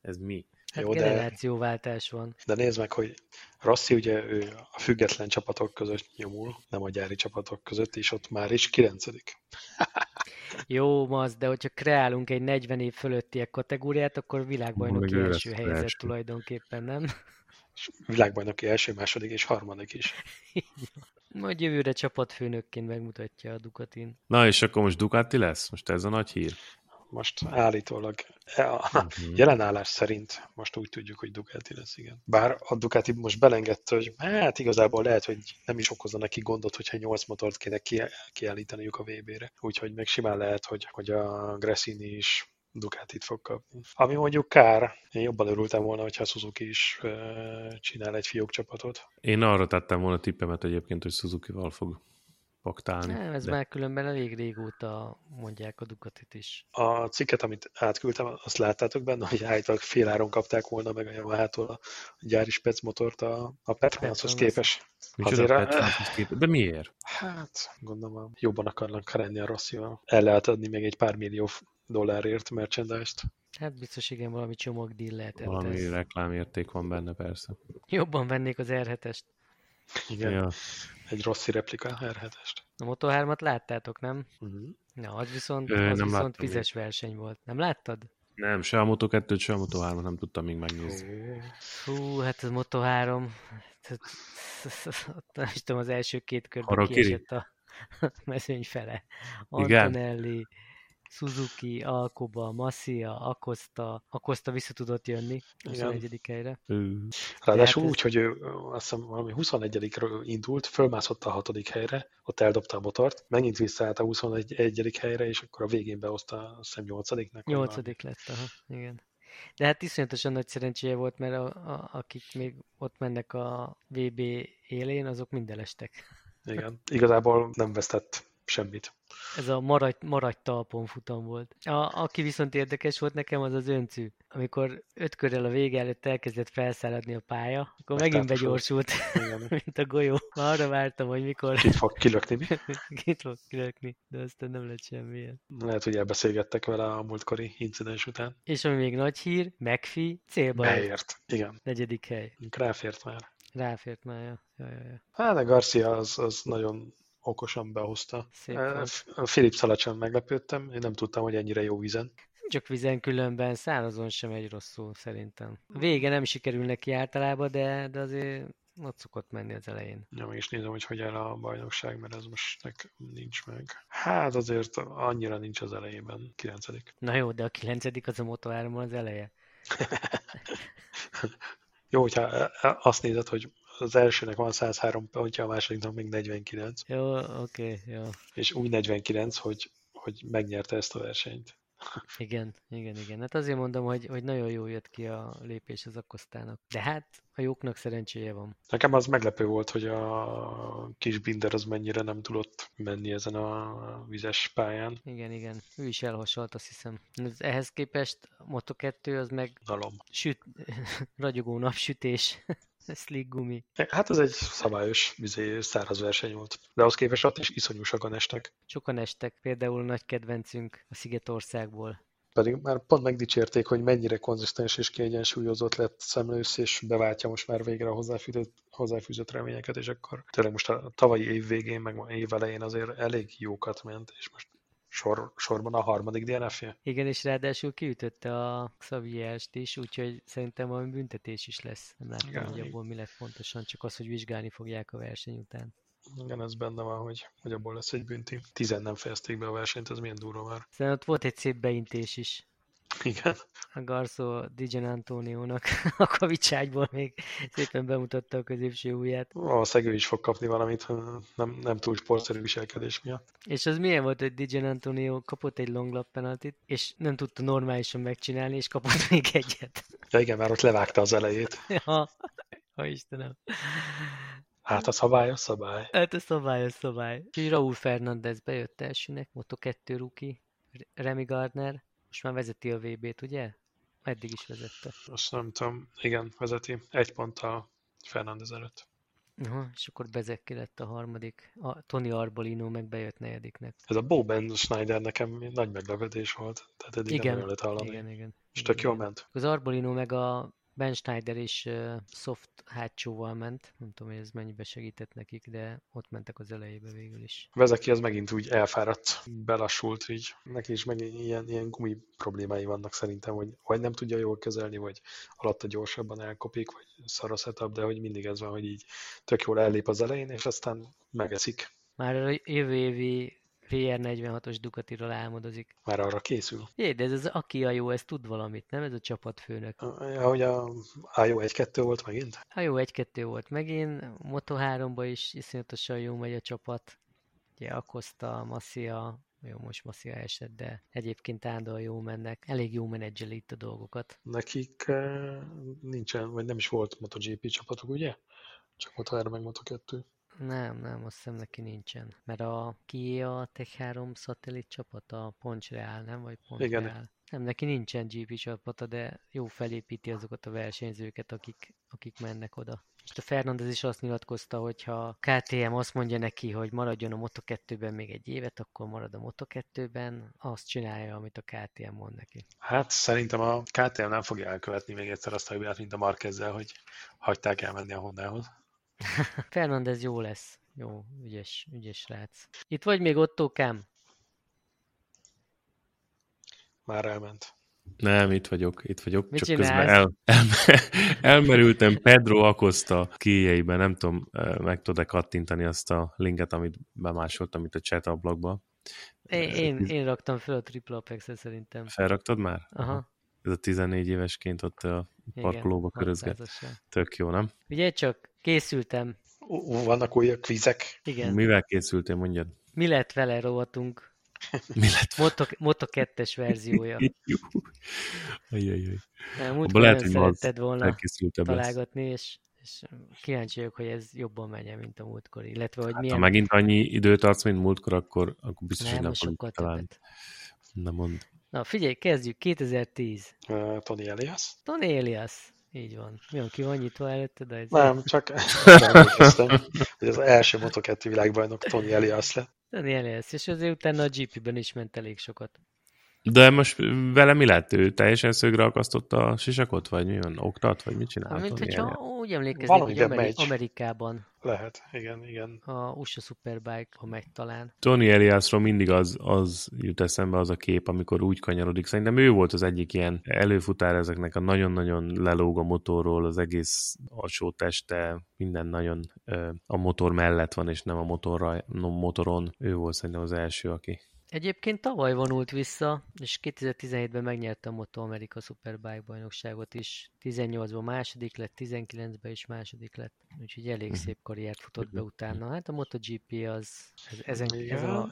ez mi? Hát Jó, generációváltás van. De nézd meg, hogy Rossi ugye ő a független csapatok között nyomul, nem a gyári csapatok között, és ott már is kilencedik. Jó, az, de hogyha kreálunk egy 40 év fölöttiek kategóriát, akkor világbajnoki Úgy első helyzet első. tulajdonképpen, nem? És világbajnoki első, második és harmadik is. Majd jövőre csapatfőnökként megmutatja a Ducatin. Na és akkor most Ducati lesz? Most ez a nagy hír? Most állítólag e, a uh-huh. jelenállás szerint most úgy tudjuk, hogy Ducati lesz, igen. Bár a Ducati most belengedte, hogy hát igazából lehet, hogy nem is okozza neki gondot, hogyha 8 motort kéne kiállítaniuk a VB-re. Úgyhogy meg simán lehet, hogy, hogy a Gressini is Ducatit fog kapni. Ami mondjuk kár, én jobban örültem volna, hogyha Suzuki is uh, csinál egy fiók csapatot. Én arra tettem volna tippemet egyébként, hogy Suzuki-val fog paktálni. Nem, ez de... már különben elég régóta mondják a Ducatit is. A cikket, amit átküldtem, azt láttátok benne, hogy állítólag féláron kapták volna meg a Yamaha-tól a gyári spec motort a, a Petronas-hoz képes. Azért, a... képes. De miért? Hát, gondolom, jobban akarnak lenni a Rosszival. El lehet adni még egy pár millió dollárért merchandise-t. Hát biztos igen, valami csomagdíl lehet. Valami ez. reklámérték van benne, persze. Jobban vennék az R7-est. Igen, ja. egy rossz replika R7-est. A Moto3-at láttátok, nem? Uh-huh. Na, az viszont, Ö, az nem viszont vizes még. verseny volt. Nem láttad? Nem, se a Moto2-t, se a Moto3-at nem tudtam még megnézni. Hú, hát a Moto3, nem is tudom, az első két körben kiesett a mezőny fele. Antonelli, Igen Suzuki, Alcoba, Masia, Acosta, Acosta vissza tudott jönni 21. helyre. Ráadásul úgy, ez... hogy ő azt hiszem valami 21 indult, fölmászott a 6. helyre, ott eldobta a motort, megint visszaállt a 21. helyre, és akkor a végén behozta azt hiszem 8-nek. 8 lett, aha, igen. De hát iszonyatosan nagy szerencséje volt, mert a, a, akik még ott mennek a VB élén, azok mind elestek. Igen, igazából nem vesztett semmit. Ez a maradj, maradj talpon futam volt. A, aki viszont érdekes volt nekem, az az öncű. Amikor öt körrel a vége előtt elkezdett felszáradni a pálya, akkor Ezt megint begyorsult, mint a golyó. Már arra vártam, hogy mikor... Kit fog kilökni mi? Kit fog kilökni, de aztán nem lett semmilyen. Lehet, hogy elbeszélgettek vele a múltkori incidens után. És ami még nagy hír, McPhee célba Beért, igen. Negyedik hely. Ráfért már. Ráfért már, ja. ja, ja, ja. Hát a Garcia az, az nagyon okosan behozta. Szép a Philip Szalacson meglepődtem, én nem tudtam, hogy ennyire jó vízen. Csak vízen különben szárazon sem egy rosszul szerintem. A vége nem sikerül neki általában, de, de azért ott szokott menni az elején. Ja, meg is nézem, hogy hogy áll a bajnokság, mert ez most nekem nincs meg. Hát azért annyira nincs az elejében, kilencedik. Na jó, de a kilencedik az a moto az eleje. jó, hogyha azt nézed, hogy az elsőnek van 103 pontja, a másodiknak még 49. Jó, oké, okay, jó. És úgy 49, hogy, hogy megnyerte ezt a versenyt. Igen, igen, igen. Hát azért mondom, hogy, hogy nagyon jó jött ki a lépés az Akosztának. De hát a jóknak szerencséje van. Nekem az meglepő volt, hogy a kis Binder az mennyire nem tudott menni ezen a vizes pályán. Igen, igen. Ő is elhasalt, azt hiszem. Ehhez képest a Moto2 az meg Dalom. süt, ragyogó napsütés. Slick gumi. Hát ez egy szabályos, vizé, száraz verseny volt. De ahhoz képest ott is iszonyú sokan estek. Sokan estek, például nagy kedvencünk a Szigetországból. Pedig már pont megdicsérték, hogy mennyire konzisztens és kiegyensúlyozott lett szemlősz, és beváltja most már végre a hozzáfűzött, hozzáfűzött reményeket, és akkor tényleg most a tavalyi év végén, meg év elején azért elég jókat ment, és most sor, sorban a harmadik DNF-je. Igen, és ráadásul kiütötte a Xavier-t is, úgyhogy szerintem valami büntetés is lesz. Nem látom, Igen, hogy abból mi lett pontosan, csak az, hogy vizsgálni fogják a verseny után. Igen, ez benne van, hogy, hogy abból lesz egy bünti. Tizen nem fejezték be a versenyt, ez milyen durva már. Szerintem ott volt egy szép beintés is. Igen. A Garso Dijan Antoniónak a kavicságyból még szépen bemutatta a középső ujját. Valószínűleg ő is fog kapni valamit, nem, nem túl sportszerű viselkedés miatt. És az milyen volt, hogy Dijan Antonio kapott egy long lap penaltit, és nem tudta normálisan megcsinálni, és kapott még egyet. Ja igen, már ott levágta az elejét. ja, ha Istenem. Hát a szabály a szabály. Hát a szabály a szabály. És Raúl Fernández bejött elsőnek, Moto2 ruki, Remy Gardner, most már vezeti a VB-t, ugye? Eddig is vezette. Azt nem tudom. Igen, vezeti. Egy ponttal Fernández előtt. Aha, és akkor Bezekki lett a harmadik. A Tony Arbolino meg bejött negyediknek. Ez a Boben Schneider nekem nagy meglepetés volt. Tehát eddig igen, nem hallani. Igen, igen. És tök jól ment. Az Arbolino meg a Ben Schneider is soft hátsóval ment. Nem tudom, hogy ez mennyibe segített nekik, de ott mentek az elejébe végül is. Vezeki az megint úgy elfáradt, belassult, így neki is meg ilyen, ilyen gumi problémái vannak szerintem, hogy vagy nem tudja jól kezelni, vagy alatta gyorsabban elkopik, vagy szar a setup, de hogy mindig ez van, hogy így tök jól ellép az elején, és aztán megeszik. Már a jövő évi VR46-os Ducatiról álmodozik. Már arra készül. Jé, de ez az Akia jó, ez tud valamit, nem? Ez a csapatfőnök. Ja, hogy a AJO 1-2 volt megint? AJO 1-2 volt megint, Moto3-ba is iszonyatosan jó megy a csapat. Ugye Acosta, Masia, jó, most Masia esett, de egyébként állandóan jó mennek. Elég jó menedzseli itt a dolgokat. Nekik eh, nincsen, vagy nem is volt MotoGP csapatuk, ugye? Csak Moto3 meg Moto2. Nem, nem, azt hiszem neki nincsen. Mert a ki a Tech 3 szatellit csapat, a Ponchreal, nem? Vagy Igen. Ponchreal. Nem, neki nincsen GP csapata, de jó felépíti azokat a versenyzőket, akik, akik mennek oda. És a Fernandez is azt nyilatkozta, hogy ha KTM azt mondja neki, hogy maradjon a Moto2-ben még egy évet, akkor marad a Moto2-ben, azt csinálja, amit a KTM mond neki. Hát szerintem a KTM nem fogja elkövetni még egyszer azt a hibát, mint a Marquezzel, hogy hagyták elmenni a Hondához. Fernandez jó lesz. Jó, ügyes, ügyes srác. Itt vagy még Ottókám? Már elment. Nem, itt vagyok, itt vagyok. Mit csak közben csinálsz? el, el, elmerültem Pedro Acosta kijeiben, nem tudom, eh, meg tudod-e kattintani azt a linket, amit bemásoltam itt a chat ablakba. Én, én, én raktam föl a Triple Apex-et szerintem. Felraktad már? Aha, Ez a 14 évesként ott a igen. parkolóba körözget. 600-asra. Tök jó, nem? Ugye csak készültem. Ú, Vannak új kvizek. Igen. Mi, Mivel készültél, mondjad? Mi lett vele rovatunk? Mi lett? Moto, Moto 2-es verziója. Jó. Ajajaj. Nem, Múltkor lehet, hogy szeretted volna Elkészültebb lesz. találgatni, és, és kíváncsi vagyok, hogy ez jobban menjen, mint a múltkor. Illetve, hogy Hát, milyen... ha megint annyi időt adsz, mint múltkor, akkor, akkor biztos, nem, hogy nem fogjuk találni. Na mond. Na figyelj, kezdjük. 2010. Uh, Tony Elias. Tony Elias. Így van. Mi van, ki van nyitva előtte? De ez Nem, csak emlékeztem, hogy az első Moto2 világbajnok Tony Elias lett. Tony Elias. És azért utána a GP-ben is ment elég sokat. De most vele mi lett? Ő teljesen szögre akasztotta a sisakot? Vagy mi van? Oktat? Vagy mit csinál? Mint hogyha úgy emlékeznék, hogy Ameri-. Amerikában Lehet, igen, igen. a USA Superbike, ha megy talán. Tony Eliasról mindig az, az jut eszembe az a kép, amikor úgy kanyarodik. Szerintem ő volt az egyik ilyen előfutár ezeknek a nagyon-nagyon lelóg a motorról, az egész alsó teste, minden nagyon ö, a motor mellett van, és nem a motorra, no, motoron. Ő volt szerintem az első, aki. Egyébként tavaly vonult vissza, és 2017-ben megnyerte a Moto America Superbike bajnokságot is. 18-ban második lett, 19-ben is második lett. Úgyhogy elég szép karriert futott be utána. Hát a MotoGP az, ez, ezen, ez Igen. a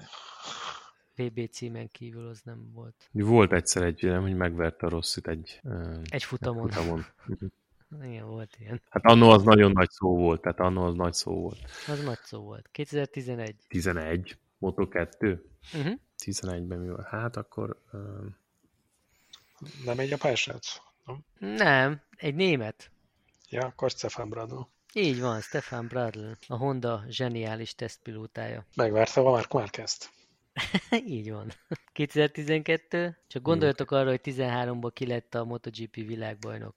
VB címen kívül az nem volt. Volt egyszer egy, nem, hogy megverte a Rosszit egy, Egy futamon. futamon. Igen, volt ilyen. Hát annó az nagyon nagy szó volt, tehát annó az nagy szó volt. Az nagy szó volt. 2011. 11, Moto 2, Uh-huh. 11-ben mi volt? Hát akkor ö, Nem egy japán srác? Nem? Nem, egy német. Ja, akkor Stefan Bradl. Így van, Stefan Bradl, a Honda zseniális tesztpilótája. Megverte a Mark Marquez-t. Így van. 2012, csak gondoljatok arra, hogy 13-ban ki lett a MotoGP világbajnok.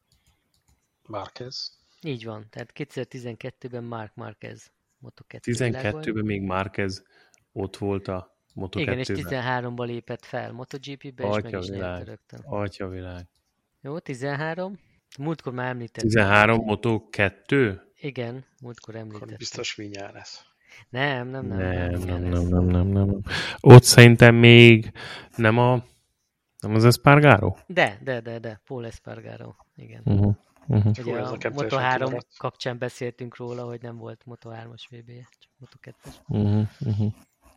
Marquez. Így van, tehát 2012-ben Mark Marquez Moto2 világbajnok. 12-ben még Márquez ott volt a Moto Igen, és 2-ben. 13-ban lépett fel MotoGP-be, és meg is nyerte rögtön. Atya világ. Jó, 13. Múltkor már említettem. 13, Moto 2? Igen, múltkor Akkor említettem. biztos vinyá lesz. Nem, nem, nem. Nem, nem, nem, nem, nem, nem. Ott szerintem még nem a nem az Espargaro? De, de, de, de, Paul Espargaro. Igen. Uh-huh. Uh-huh. Ugye a nekem Moto teljesen 3 kimaradt. kapcsán beszéltünk róla, hogy nem volt Moto 3-as VB-je, csak Moto 2-es. Uh-huh. Uh-huh.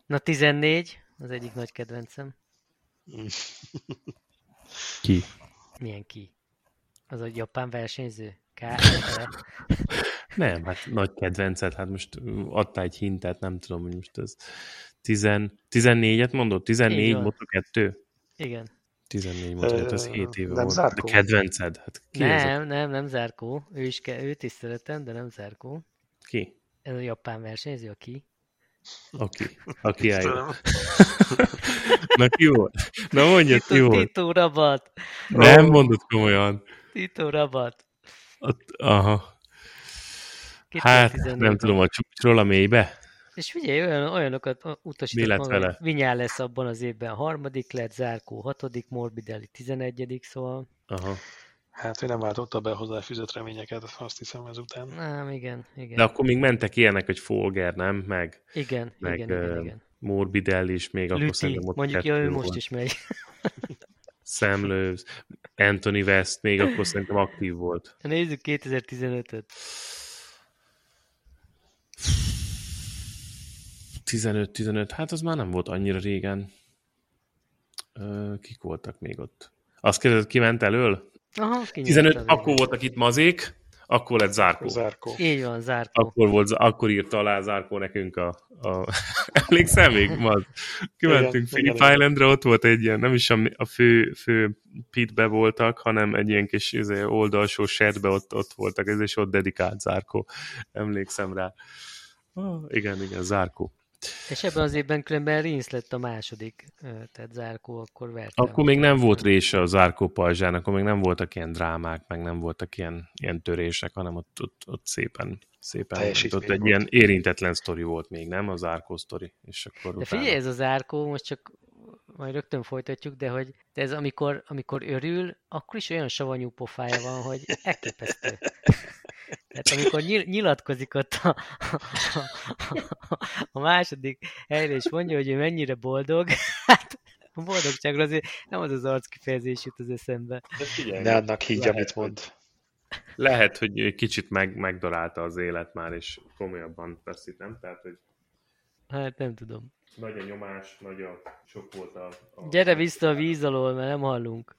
Na 14, az egyik nagy kedvencem. Ki? Milyen ki? Az a japán versenyző? K. Nem, hát nagy kedvenced, hát most adtál egy hintet, nem tudom, hogy most ez 10, 14-et mondod? 14 Így van. Moto 2? Igen. 14 Moto 2, ez Ö, 7 éve nem volt. Zarco? De kedvenced? Hát ki ez? Nem, nem, nem Zárkó. Ő is ke- őt is szeretem, de nem Zárkó. ki? Ez a japán versenyző, aki. Aki? Aki eljött. Tudom. Na ki volt? Na mondja, ki volt? Tito Rabat. Nem mondod komolyan. Tito Rabat. Ott, aha. Hát, 2014 nem tudom, a csúcsról a mélybe? És figyelj, olyan, olyanokat utasított maga, Vinyá lesz abban az évben a harmadik, lett Zárkó hatodik, Morbidelli tizenegyedik, szóval Aha. Hát ő nem váltotta be a hozzáfűzött reményeket, azt hiszem ezután. nem, igen, igen. De akkor még mentek ilyenek, hogy Folger, nem? Meg, igen, meg igen, igen, ö, igen. Morbidelli is még akkor Lüti, szerintem ott mondjuk, ja, ő most is megy. Sam Lewis, Anthony West még akkor szerintem aktív volt. Nézzük 2015-öt. 15-15, hát az már nem volt annyira régen. Ö, kik voltak még ott? Azt kérdezett, ki ment elől? Aha, 15, akkor voltak itt mazék, akkor lett Zárkó. Zárkó. Így van, Zárkó. Akkor, volt, akkor írta alá Zárkó nekünk a... a... Emlékszem még, maz? Kimentünk Philip Islandre, ott volt egy ilyen, nem is a, a fő, fő pitbe voltak, hanem egy ilyen kis izé, oldalsó setbe ott, ott voltak, ez és ott dedikált Zárkó. Emlékszem rá. Oh, igen, igen, Zárkó. És ebben az évben különben Rinsz lett a második, tehát Zárkó akkor verte. Akkor még nem volt része a Zárkó pajzsán, akkor még nem voltak ilyen drámák, meg nem voltak ilyen, ilyen törések, hanem ott, ott, ott szépen, szépen ott egy volt. ilyen érintetlen sztori volt még, nem? A Zárkó sztori. És akkor de figyelj, ez a Zárkó, most csak majd rögtön folytatjuk, de hogy de ez amikor, amikor örül, akkor is olyan savanyú pofája van, hogy elképesztő. Tehát amikor nyil, nyilatkozik ott a, a, a második helyre, és mondja, hogy ő mennyire boldog, hát a boldogságról azért nem az az arc kifejezés jut az eszembe. De ne annak higgy, amit mond. Lehet, hogy kicsit meg, megdarálta az élet már, és komolyabban veszi, nem? Tehát, hogy... Hát nem tudom. Nagy a nyomás, nagy a sok volt a... a... Gyere vissza a víz alól, mert nem hallunk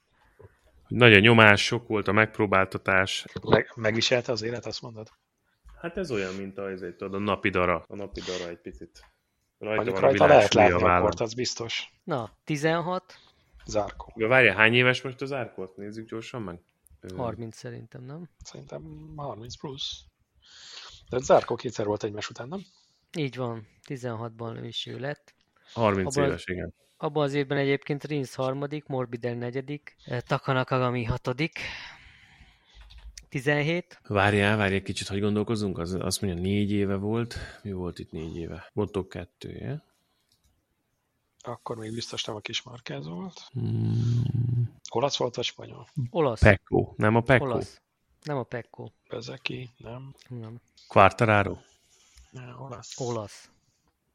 nagy a nyomás, sok volt a megpróbáltatás. Meg, megviselte az élet, azt mondod? Hát ez olyan, mint a, ezért, tudod, a napi dara. A napi dara egy picit. Rajta Mondjuk van rajta lehet látni a akkor, az biztos. Na, 16. Zárkó. Ja, várja, hány éves most az Zárkót? Nézzük gyorsan meg. 30 szerintem, nem? Szerintem 30 plusz. De Zárkó kétszer volt egymás után, nem? Így van, 16-ban is ő lett. 30 Abban éves, igen. Abban az évben egyébként Rins harmadik, Morbidel negyedik, eh, Takanakagami hatodik, 17. Várjál, várjál kicsit, hogy gondolkozunk, az, azt mondja négy éve volt. Mi volt itt négy éve? Botok kettője. Akkor még biztos nem a kis Marquez volt. Hmm. Olasz volt vagy spanyol? Olasz. Pekko, nem a Pekko? Olasz. Nem a Pekko. Bezeki, nem? Nem. Quartararo? Nem, olasz. Olasz.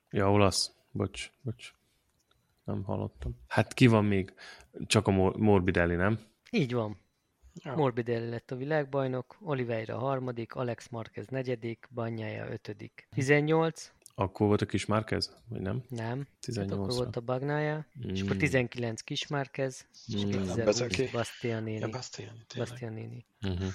Ja, olasz. Bocs, bocs nem hallottam. Hát ki van még? Csak a Morbidelli, nem? Így van. Ja. Morbidelli lett a világbajnok, Oliveira harmadik, Alex Marquez negyedik, Banyája ötödik. 18. Akkor volt a kis Márquez, vagy nem? Nem. 18 hát akkor volt a Bagnája, mm. és akkor 19 kis Márquez, és 2020 mm. Bastianini. Ja, Bastianini. Bastianini. Uh-huh.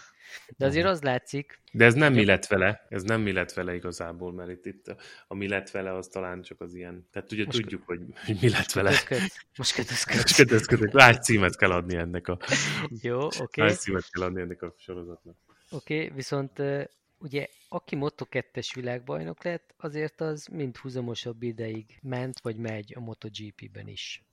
De azért az látszik... De ez nem mi lett vele, ez nem mi lett vele igazából, mert itt, itt a mi lett vele az talán csak az ilyen... Tehát ugye Most tudjuk, hogy, hogy mi lett vele. Most kötözköd. Most kötözködök. Lágy címet kell adni ennek a... Jó, oké. Okay. Lágy címet kell adni ennek a sorozatnak. Oké, okay, viszont ugye aki Moto2-es világbajnok lett, azért az mind húzamosabb ideig ment, vagy megy a MotoGP-ben is.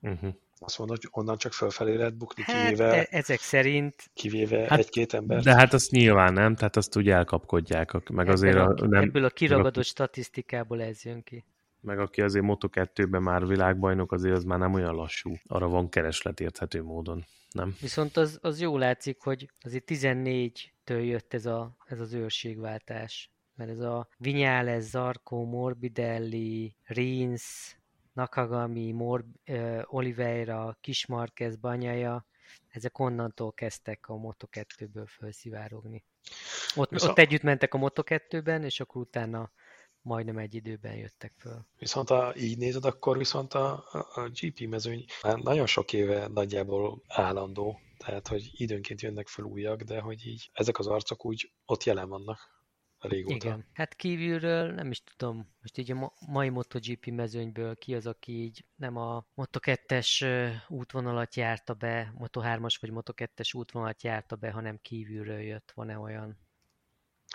Uh-huh. Azt mondod, hogy onnan csak fölfelé lehet bukni, hát, kivéve... E- ezek szerint... Kivéve hát, egy-két ember. De hát azt nyilván nem, tehát azt úgy elkapkodják, meg ebből azért a, a, nem... Ebből a kiragadott statisztikából ez jön ki. Meg aki azért Moto2-ben már világbajnok, azért az már nem olyan lassú. Arra van kereslet érthető módon, nem? Viszont az, az jó látszik, hogy azért 14-től jött ez, a, ez az őrségváltás. Mert ez a Vinyales, Zarko, Morbidelli, Rins, Nakagami, Mor, uh, Oliveira, Kismarquez, Banyaja, ezek onnantól kezdtek a Moto2-ből felszivárogni. Ott, Viszont... ott együtt mentek a Moto2-ben, és akkor utána majdnem egy időben jöttek föl. Viszont ha így nézed, akkor viszont a, a GP mezőny már nagyon sok éve nagyjából állandó, tehát hogy időnként jönnek fel újak, de hogy így ezek az arcok úgy ott jelen vannak régóta. Igen, hát kívülről nem is tudom, most így a mai MotoGP mezőnyből ki az, aki így nem a Moto2-es útvonalat járta be, Moto3-as vagy Moto2-es útvonalat járta be, hanem kívülről jött, van-e olyan?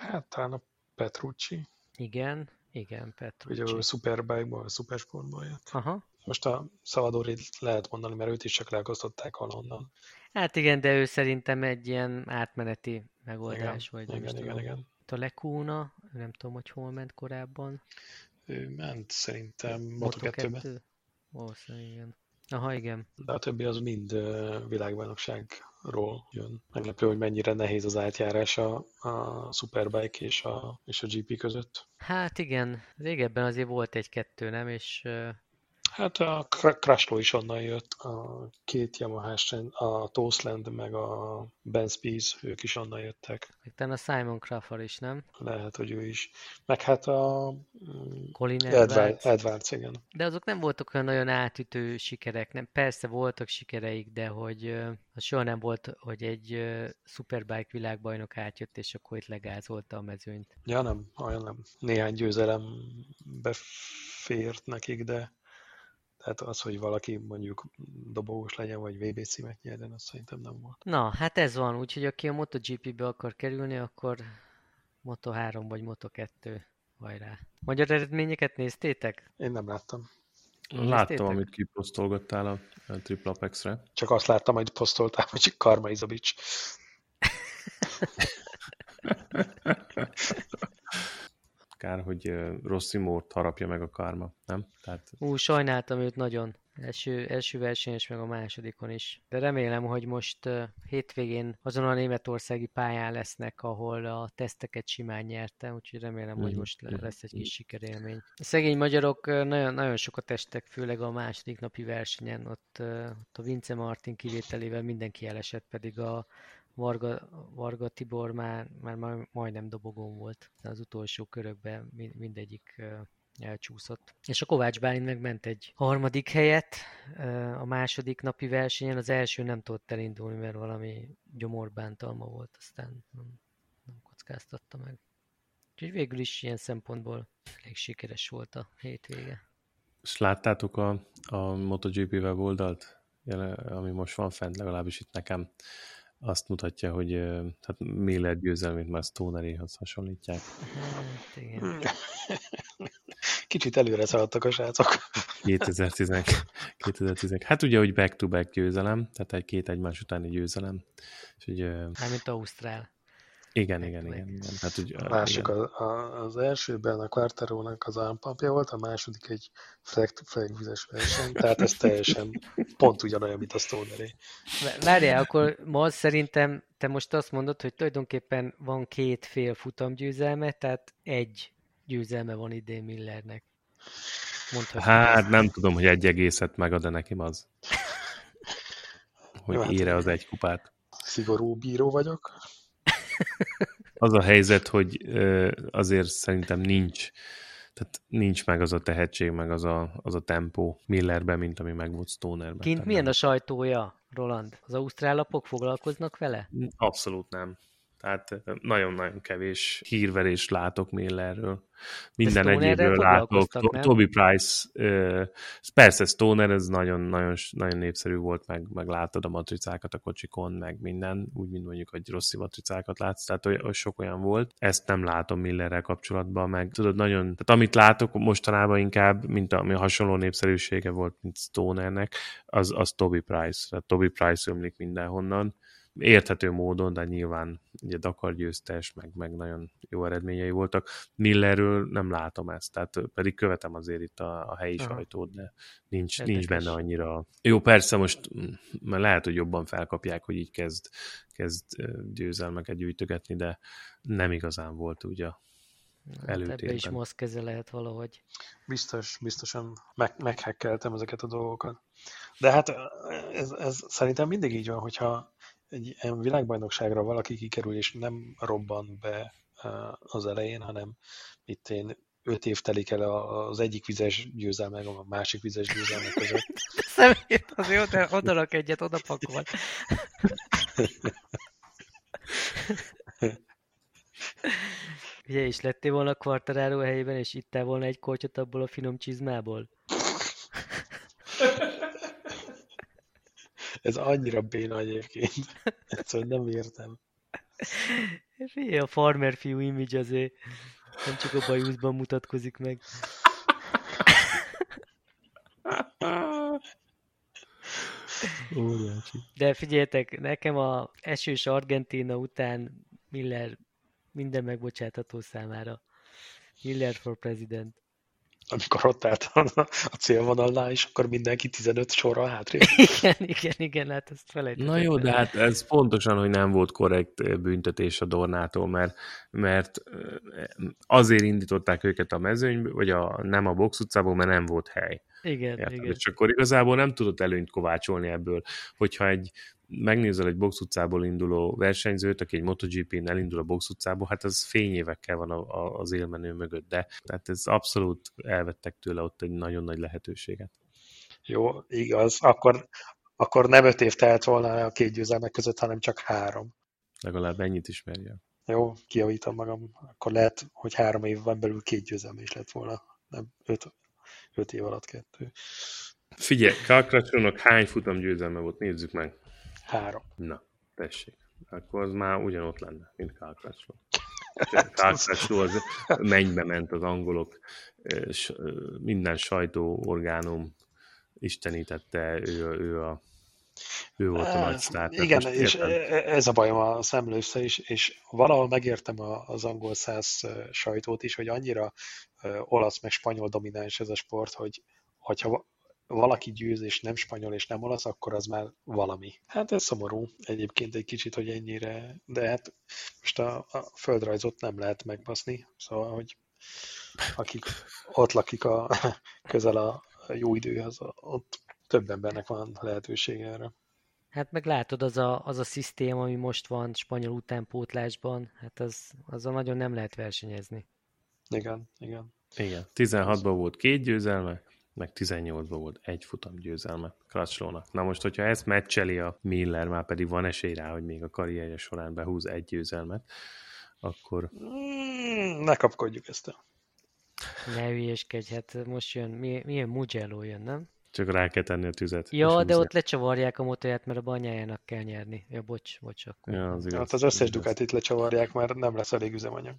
Hát talán a Petrucci. Igen, igen, Petrucci. Ugye a Superbike-ból, a Supersportból jött. Aha. Most a Szavadorit lehet mondani, mert őt is csak leosztották valahonnan. Hát igen, de ő szerintem egy ilyen átmeneti megoldás. Igen, vagy igen, igen, igen a Lekúna, nem tudom, hogy hol ment korábban. Ő ment szerintem Moto2-be. Valószínűleg igen. Aha, igen. De a többi az mind világbajnokságról jön. Meglepő, hogy mennyire nehéz az átjárás a, a Superbike és a, és a GP között. Hát igen, régebben azért volt egy-kettő, nem? És Hát a Crashlow is onnan jött, a két yamaha a Toastland meg a Ben Spies, ők is onnan jöttek. Meg a Simon Crawford is, nem? Lehet, hogy ő is. Meg hát a mm, Colin Edwards. Edwards, igen. De azok nem voltak olyan nagyon átütő sikerek, nem? Persze voltak sikereik, de hogy az soha nem volt, hogy egy Superbike világbajnok átjött, és akkor itt legázolta a mezőnyt. Ja, nem, olyan nem. Néhány győzelem befért nekik, de tehát az, hogy valaki mondjuk dobogós legyen, vagy VB címet nyerjen, az szerintem nem volt. Na, hát ez van, úgyhogy aki a MotoGP-be akar kerülni, akkor Moto3 vagy Moto2 hajrá. Magyar eredményeket néztétek? Én nem láttam. Láttam, amit kiposztolgattál a, a Triple Apex-re. Csak azt láttam, hogy posztoltál, hogy Karma Izobics. Kár, hogy Rossi Mórt harapja meg a karma, nem? Tehát... Ú, sajnáltam őt nagyon. Első, első verseny és meg a másodikon is. De remélem, hogy most uh, hétvégén azon a németországi pályán lesznek, ahol a teszteket simán nyerte, úgyhogy remélem, hogy most lesz egy kis sikerélmény. A szegény magyarok nagyon, nagyon sokat estek, főleg a második napi versenyen, ott, uh, ott a Vince Martin kivételével mindenki elesett, pedig a Varga, Varga Tibor már, már majdnem dobogón volt az utolsó körökben, mindegyik elcsúszott. És a Kovács Bálint meg ment egy harmadik helyet a második napi versenyen, az első nem tudott elindulni, mert valami gyomorbántalma volt, aztán nem, nem kockáztatta meg. Úgyhogy végül is ilyen szempontból elég sikeres volt a hétvége. És láttátok a, a MotoGP weboldalt, ami most van fent, legalábbis itt nekem azt mutatja, hogy hát Miller győzelmét már Stoneréhoz hasonlítják. Hát, igen. Kicsit előre szaladtak a srácok. 2010, 2010. Hát ugye, hogy back-to-back győzelem, tehát egy két egymás utáni győzelem. És ugye, Mármint Ausztrál. Igen, igen, igen, igen. Hát, ugye, a másik igen. A, a, az elsőben a Quartero-nak az ámpapja volt, a második egy flag to flag vizes verseny, tehát ez teljesen pont ugyanolyan, mint a Stoneré. Várjál, akkor ma szerintem te most azt mondod, hogy tulajdonképpen van két fél futamgyőzelme, tehát egy győzelme van idén Millernek. Mondhatjuk hát ezt. nem tudom, hogy egy egészet megad-e nekem az. Hogy hát, ére az egy kupát. Szigorú bíró vagyok. Az a helyzet, hogy azért szerintem nincs tehát nincs meg az a tehetség, meg az a, az a tempó Millerben, mint ami meg volt Stonerben. Kint milyen a sajtója, Roland? Az ausztrál lapok foglalkoznak vele? Abszolút nem. Tehát nagyon-nagyon kevés hírverést látok Millerről. Minden egyébről látok. Toby Price, persze Stoner, ez nagyon, nagyon, népszerű volt, meg, meg látod a matricákat a kocsikon, meg minden, úgy, mint mondjuk, hogy rossz matricákat látsz, tehát olyan, sok olyan volt. Ezt nem látom Millerrel kapcsolatban, meg tudod, nagyon, tehát amit látok mostanában inkább, mint ami hasonló népszerűsége volt, mint Stonernek, az, az Toby Price. Tehát Toby Price ömlik mindenhonnan érthető módon, de nyilván ugye Dakar győztes, meg, meg nagyon jó eredményei voltak. Millerről nem látom ezt, tehát pedig követem azért itt a, a helyi Aha. sajtót, de nincs, nincs benne annyira. Jó, persze most mert lehet, hogy jobban felkapják, hogy így kezd, kezd győzelmeket gyűjtögetni, de nem igazán volt ugye előtérben. Ebbe is most keze lehet valahogy. Biztos, biztosan meg, meghekkeltem ezeket a dolgokat. De hát ez, ez szerintem mindig így van, hogyha egy ilyen világbajnokságra valaki kikerül, és nem robban be az elején, hanem itt én öt év telik el az egyik vizes győzelme, a másik vizes győzelme között. Szemét, az jó, de odarak egyet, oda pakol. Ugye, és lettél volna Quartararo helyében, és ittál volna egy kortyot abból a finom csizmából? Ez annyira béna egyébként. Egyszerűen nem értem. Figyelj, a farmer fiú image azért nem csak a bajuszban mutatkozik meg. De figyeljetek, nekem a esős Argentina után Miller minden megbocsátható számára. Miller for president. Amikor ott állt a célvonalnál, és akkor mindenki 15 sorra hátrébb. Igen, igen, igen, hát ezt felejtettem. Na jó, de hát ez pontosan, hogy nem volt korrekt büntetés a Dornától, mert, mert azért indították őket a mezőnybe, vagy a, nem a box utcából, mert nem volt hely. Igen, Érted? igen. És akkor igazából nem tudott előnyt kovácsolni ebből, hogyha egy megnézel egy box utcából induló versenyzőt, aki egy MotoGP-n elindul a box utcából, hát az fényévekkel van a, a, az élmenő mögött, de tehát ez abszolút elvettek tőle ott egy nagyon nagy lehetőséget. Jó, igaz, akkor, akkor nem öt év telt volna a két győzelmek között, hanem csak három. Legalább ennyit ismerje. Jó, kiavítom magam. Akkor lehet, hogy három évben belül két győzelme is lett volna. Nem öt, öt év alatt kettő. Figyelj, Kalkracsónak hány futam győzelme volt? Nézzük meg. Három. Na, tessék. Akkor az már ugyanott lenne, mint Kalkracsó. Kalkracsó az mennybe ment az angolok, és minden sajtóorgánum istenítette, ő, ő a ő volt a nagy sztár. Igen, és ez a bajom a szemlősze is, és valahol megértem az angol száz sajtót is, hogy annyira olasz meg spanyol domináns ez a sport, hogy hogyha valaki győz, és nem spanyol, és nem olasz, akkor az már valami. Hát ez szomorú egyébként egy kicsit, hogy ennyire, de hát most a, a földrajzot nem lehet megbaszni, szóval, hogy akik ott lakik a, közel a jó időhöz, ott több embernek van lehetőség erre. Hát meg látod, az a, az a szisztém, ami most van spanyol utánpótlásban, hát az, azzal nagyon nem lehet versenyezni. Igen, igen. Igen, 16-ban volt két győzelme, meg 18-ban volt egy futam győzelme Crutchlownak. Na most, hogyha ezt meccseli a Miller, már pedig van esély rá, hogy még a karrierje során behúz egy győzelmet, akkor... Mm, ne kapkodjuk ezt el. Ne hülyeskedj, hát most jön, milyen Mugello jön, nem? Csak rá kell tenni a tüzet. Ja, de ott lecsavarják a motorját, mert a banyájának kell nyerni. Ja, bocs, bocs. Akkor. Ja, az, igaz, hát az összes Ducatit lecsavarják, mert nem lesz elég üzemanyag.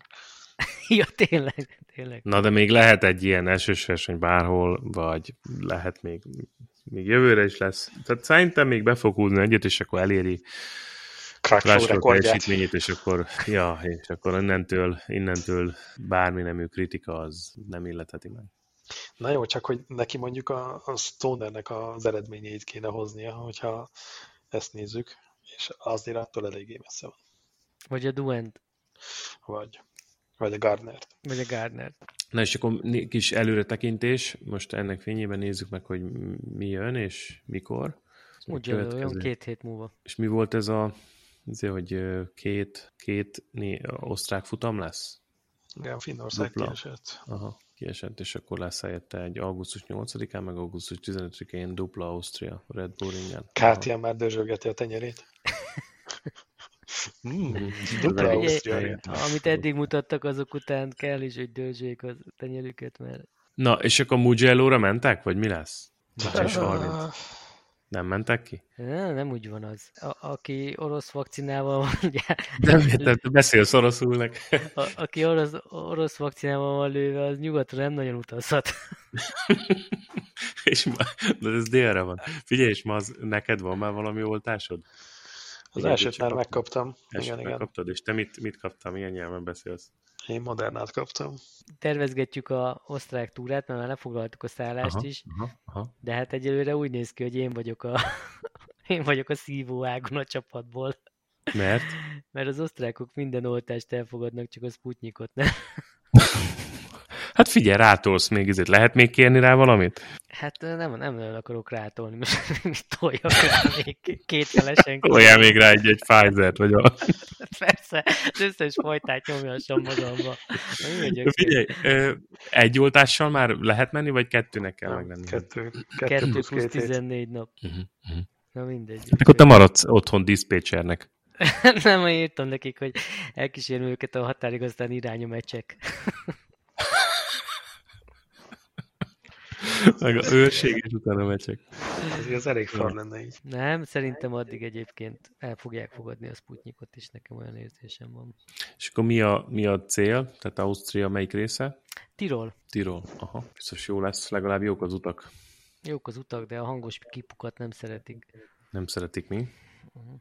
ja, tényleg, tényleg. Na, de még lehet egy ilyen esős verseny bárhol, vagy lehet még, még jövőre is lesz. Tehát szerintem még be fog húzni egyet, és akkor eléri Crutchlow teljesítményét, és akkor, ja, és akkor innentől, innentől bármi nemű kritika az nem illetheti meg. Na jó, csak hogy neki mondjuk a, a Stonernek az eredményeit kéne hoznia, hogyha ezt nézzük, és azért attól eléggé messze van. Vagy a Duent. Vagy. Vagy a Gardner. Vagy a Gardner. Na és akkor kis előretekintés, most ennek fényében nézzük meg, hogy mi jön és mikor. Úgy jön, két hét múlva. És mi volt ez a, azért, hogy két, két né, osztrák futam lesz? Igen, Finnország Dupla. kiesett. Aha, kiesett, és akkor lesz helyette egy augusztus 8-án, meg augusztus 15-én dupla Ausztria Red Bull ringen. Kátia már dözsölgeti a tenyerét. Mm, dupla amit eddig mutattak, azok után kell is, hogy döltsék a tenyerüket, mert... Na, és akkor Mugello-ra mentek, vagy mi lesz? Május 30. Nem mentek ki? Nem, nem úgy van az. A, aki orosz vakcinával van, ugye... Nem, nem te beszélsz oroszul nek. A, aki orosz, orosz vakcinával van lőve, az nyugatra nem nagyon utazhat. és ma, de ez délre van. Figyelj, és ma az, neked van már valami oltásod? Az igen, elsőt már megkaptam. Igen, igen. megkaptad, és te mit, mit kaptál, milyen nyelven beszélsz? Én modernát kaptam. Tervezgetjük a osztrák túrát, mert már lefoglaltuk a szállást aha, is, aha, aha. de hát egyelőre úgy néz ki, hogy én vagyok a, én vagyok a szívóágon a csapatból. Mert? Mert az osztrákok minden oltást elfogadnak, csak a Sputnikot nem. Hát figyelj, rátolsz még ezért. Lehet még kérni rá valamit? Hát nem, nem nagyon akarok rátolni, most mit toljak rá még kételesen. Toljál még rá egy, egy Pfizer-t, vagy a... Persze, az összes fajtát nyomjassam magamba. Figyelj, egy oltással már lehet menni, vagy kettőnek kell megvenni? Kettő. Kettő, kettő plusz, plusz 14 nap. Uh-huh, uh-huh. Na mindegy. Hát akkor te maradsz otthon diszpécsernek. nem, írtam nekik, hogy elkísérem őket a határig, aztán irány a mecsek. Meg a őrség, és utána mecsek. Ez az elég far lenne így. Nem, szerintem addig egyébként el fogják fogadni a Sputnikot is, nekem olyan érzésem van. És akkor mi a, mi a cél? Tehát Ausztria melyik része? Tirol. Tirol, aha. Biztos jó lesz, legalább jók az utak. Jók az utak, de a hangos kipukat nem szeretik. Nem szeretik mi? Uh-huh.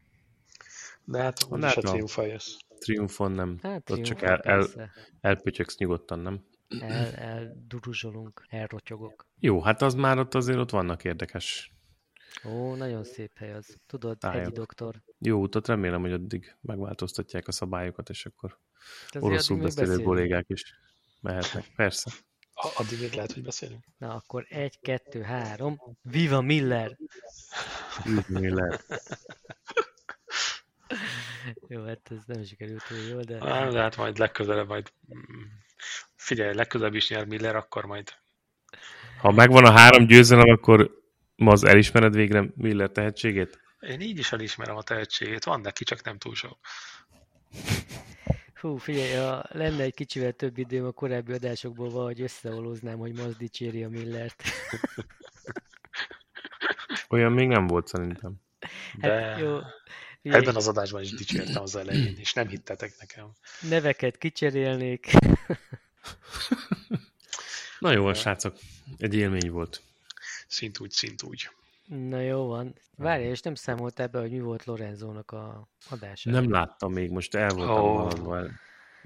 De hát úgyis a triumfa jössz. Triumfon nem. Hát, Ott csak el, el, elpötyöksz nyugodtan, nem? El, elduruzsolunk, elrotyogok. Jó, hát az már ott azért ott vannak érdekes Ó, nagyon szép hely az. Tudod, Tájak. egy doktor. Jó utat, remélem, hogy addig megváltoztatják a szabályokat, és akkor azért oroszul beszélő kollégák is mehetnek. Persze. A- Addig még lehet, hogy beszélünk. Na akkor egy, kettő, három. Viva Miller! Így lehet. Jó, hát ez nem sikerült túl jól, de... De hát majd legközelebb majd... Figyelj, legközelebb is nyer Miller, akkor majd... Ha megvan a három győzelem, akkor ma az elismered végre Miller tehetségét? Én így is elismerem a tehetségét, van neki, csak nem túl sok. Hú, figyelj, ha lenne egy kicsivel több időm a korábbi adásokból, valahogy összeolóznám, hogy Maz dicséri a Millert. Olyan még nem volt szerintem. De Hát jó, figyelj, ebben az adásban is dicsértem az elején, és nem hittetek nekem. neveket kicserélnék. Na jó, van, srácok. Egy élmény volt. Szint úgy, szint úgy. Na jó van. Várj, és nem számoltál be, hogy mi volt Lorenzónak a adása? Nem láttam még, most el voltam oh.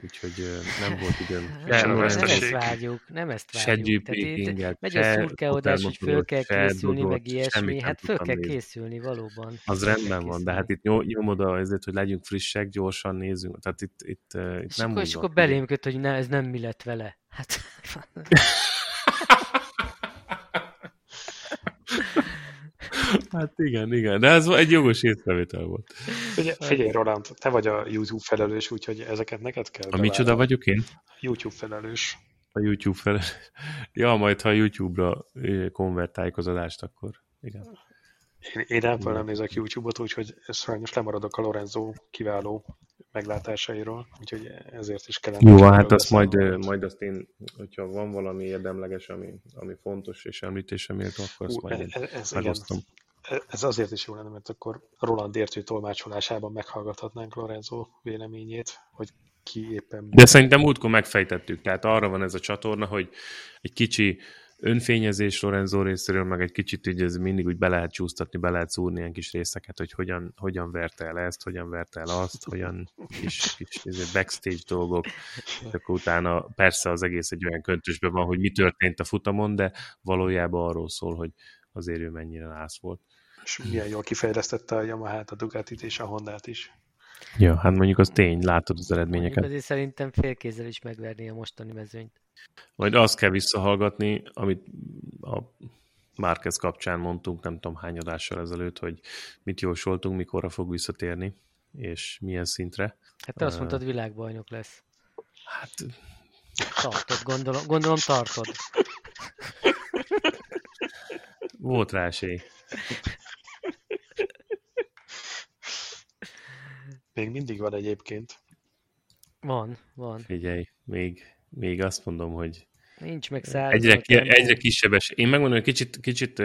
Úgyhogy nem volt időm. Nem, nem veszteség. ezt várjuk, nem ezt Se várjuk. GP Tehát megy a se szurkeodás, hogy föl kell se készülni, Dodot, meg ilyesmi. nem Hát föl kell nézni. készülni, valóban. Az Föl rendben van, de hát itt nyom, nyomod a, ezért, hogy legyünk frissek, gyorsan nézzünk. Tehát itt, itt, itt És nem és akkor belém köt, hogy ne, ez nem mi lett vele. Hát, Hát igen, igen, de ez egy jogos észrevétel volt. Figyelj, figyelj Roland, te vagy a YouTube felelős, úgyhogy ezeket neked kell A micsoda vagyok én? YouTube felelős. A YouTube fel. Ja, majd ha YouTube-ra ö, konvertáljuk az adást, akkor igen. Én, én elfel nem nézek YouTube-ot, úgyhogy sajnos lemaradok a Lorenzo kiváló meglátásairól, úgyhogy ezért is kellene. Jó, hát azt majd, majd azt én, hogyha van valami érdemleges, ami, ami fontos és említése méltó, akkor azt Ú, majd ez, ez, igen. Ez azért is jó lenne, mert akkor Roland értő tolmácsolásában meghallgathatnánk Lorenzo véleményét, hogy ki éppen... De szerintem múltkor megfejtettük, tehát arra van ez a csatorna, hogy egy kicsi önfényezés Lorenzo részéről, meg egy kicsit így ez mindig úgy be lehet csúsztatni, be lehet szúrni ilyen kis részeket, hogy hogyan, hogyan verte el ezt, hogyan verte el azt, hogyan kis, kis backstage dolgok, és akkor utána persze az egész egy olyan köntösben van, hogy mi történt a futamon, de valójában arról szól, hogy azért ő mennyire lász volt. És milyen jól kifejlesztette a Yamaha-t, a Ducatit és a Hondát is. Ja, hát mondjuk az tény, látod az mondjuk eredményeket. azért szerintem félkézzel is megverni a mostani mezőnyt. Majd azt kell visszahallgatni, amit a Márquez kapcsán mondtunk, nem tudom hány adással ezelőtt, hogy mit jósoltunk, mikorra fog visszatérni, és milyen szintre. Hát te azt mondtad, világbajnok lesz. Hát Tartod, gondolom, gondolom tartod. volt rá esély. Még mindig van egyébként. Van, van. Figyelj, még, még azt mondom, hogy Nincs meg száz. egyre, ki, egyre kisebb esély. Én megmondom, hogy kicsit, kicsit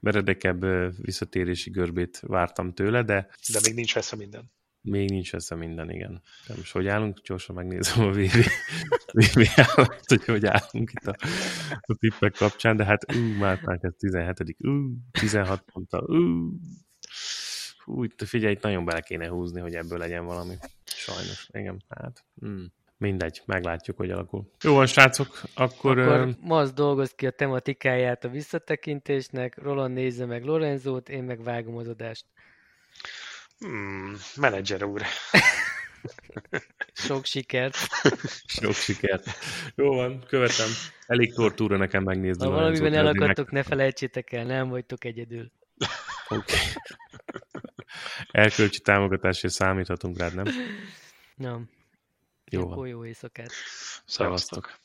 meredekebb visszatérési görbét vártam tőle, de De még nincs messze minden. Még nincs esze minden, igen. Nem most hogy állunk, gyorsan megnézem a VV, VV állat, hogy hogy állunk itt a, a tippek kapcsán, de hát ú, már már ez 17 ú, 16 ponttal, ú. Itt figyelj, itt nagyon bele kéne húzni, hogy ebből legyen valami. Sajnos, igen, hát. Mm. Mindegy, meglátjuk, hogy alakul. Jó van, srácok, akkor... Akkor Maz dolgoz ki a tematikáját a visszatekintésnek, Roland nézze meg Lorenzót, én meg vágom az adást. Hmm, menedzser úr. Sok sikert! Sok sikert. Jó van, követem. Elég tortúra nekem megnézni. Ha valamiben elakadtok, ne felejtsétek el, nem vagytok egyedül. Meg... Okay. Elkölcsi támogatásért számíthatunk rád, nem? Nem. Jó van. jó éjszakát. Szevasztok.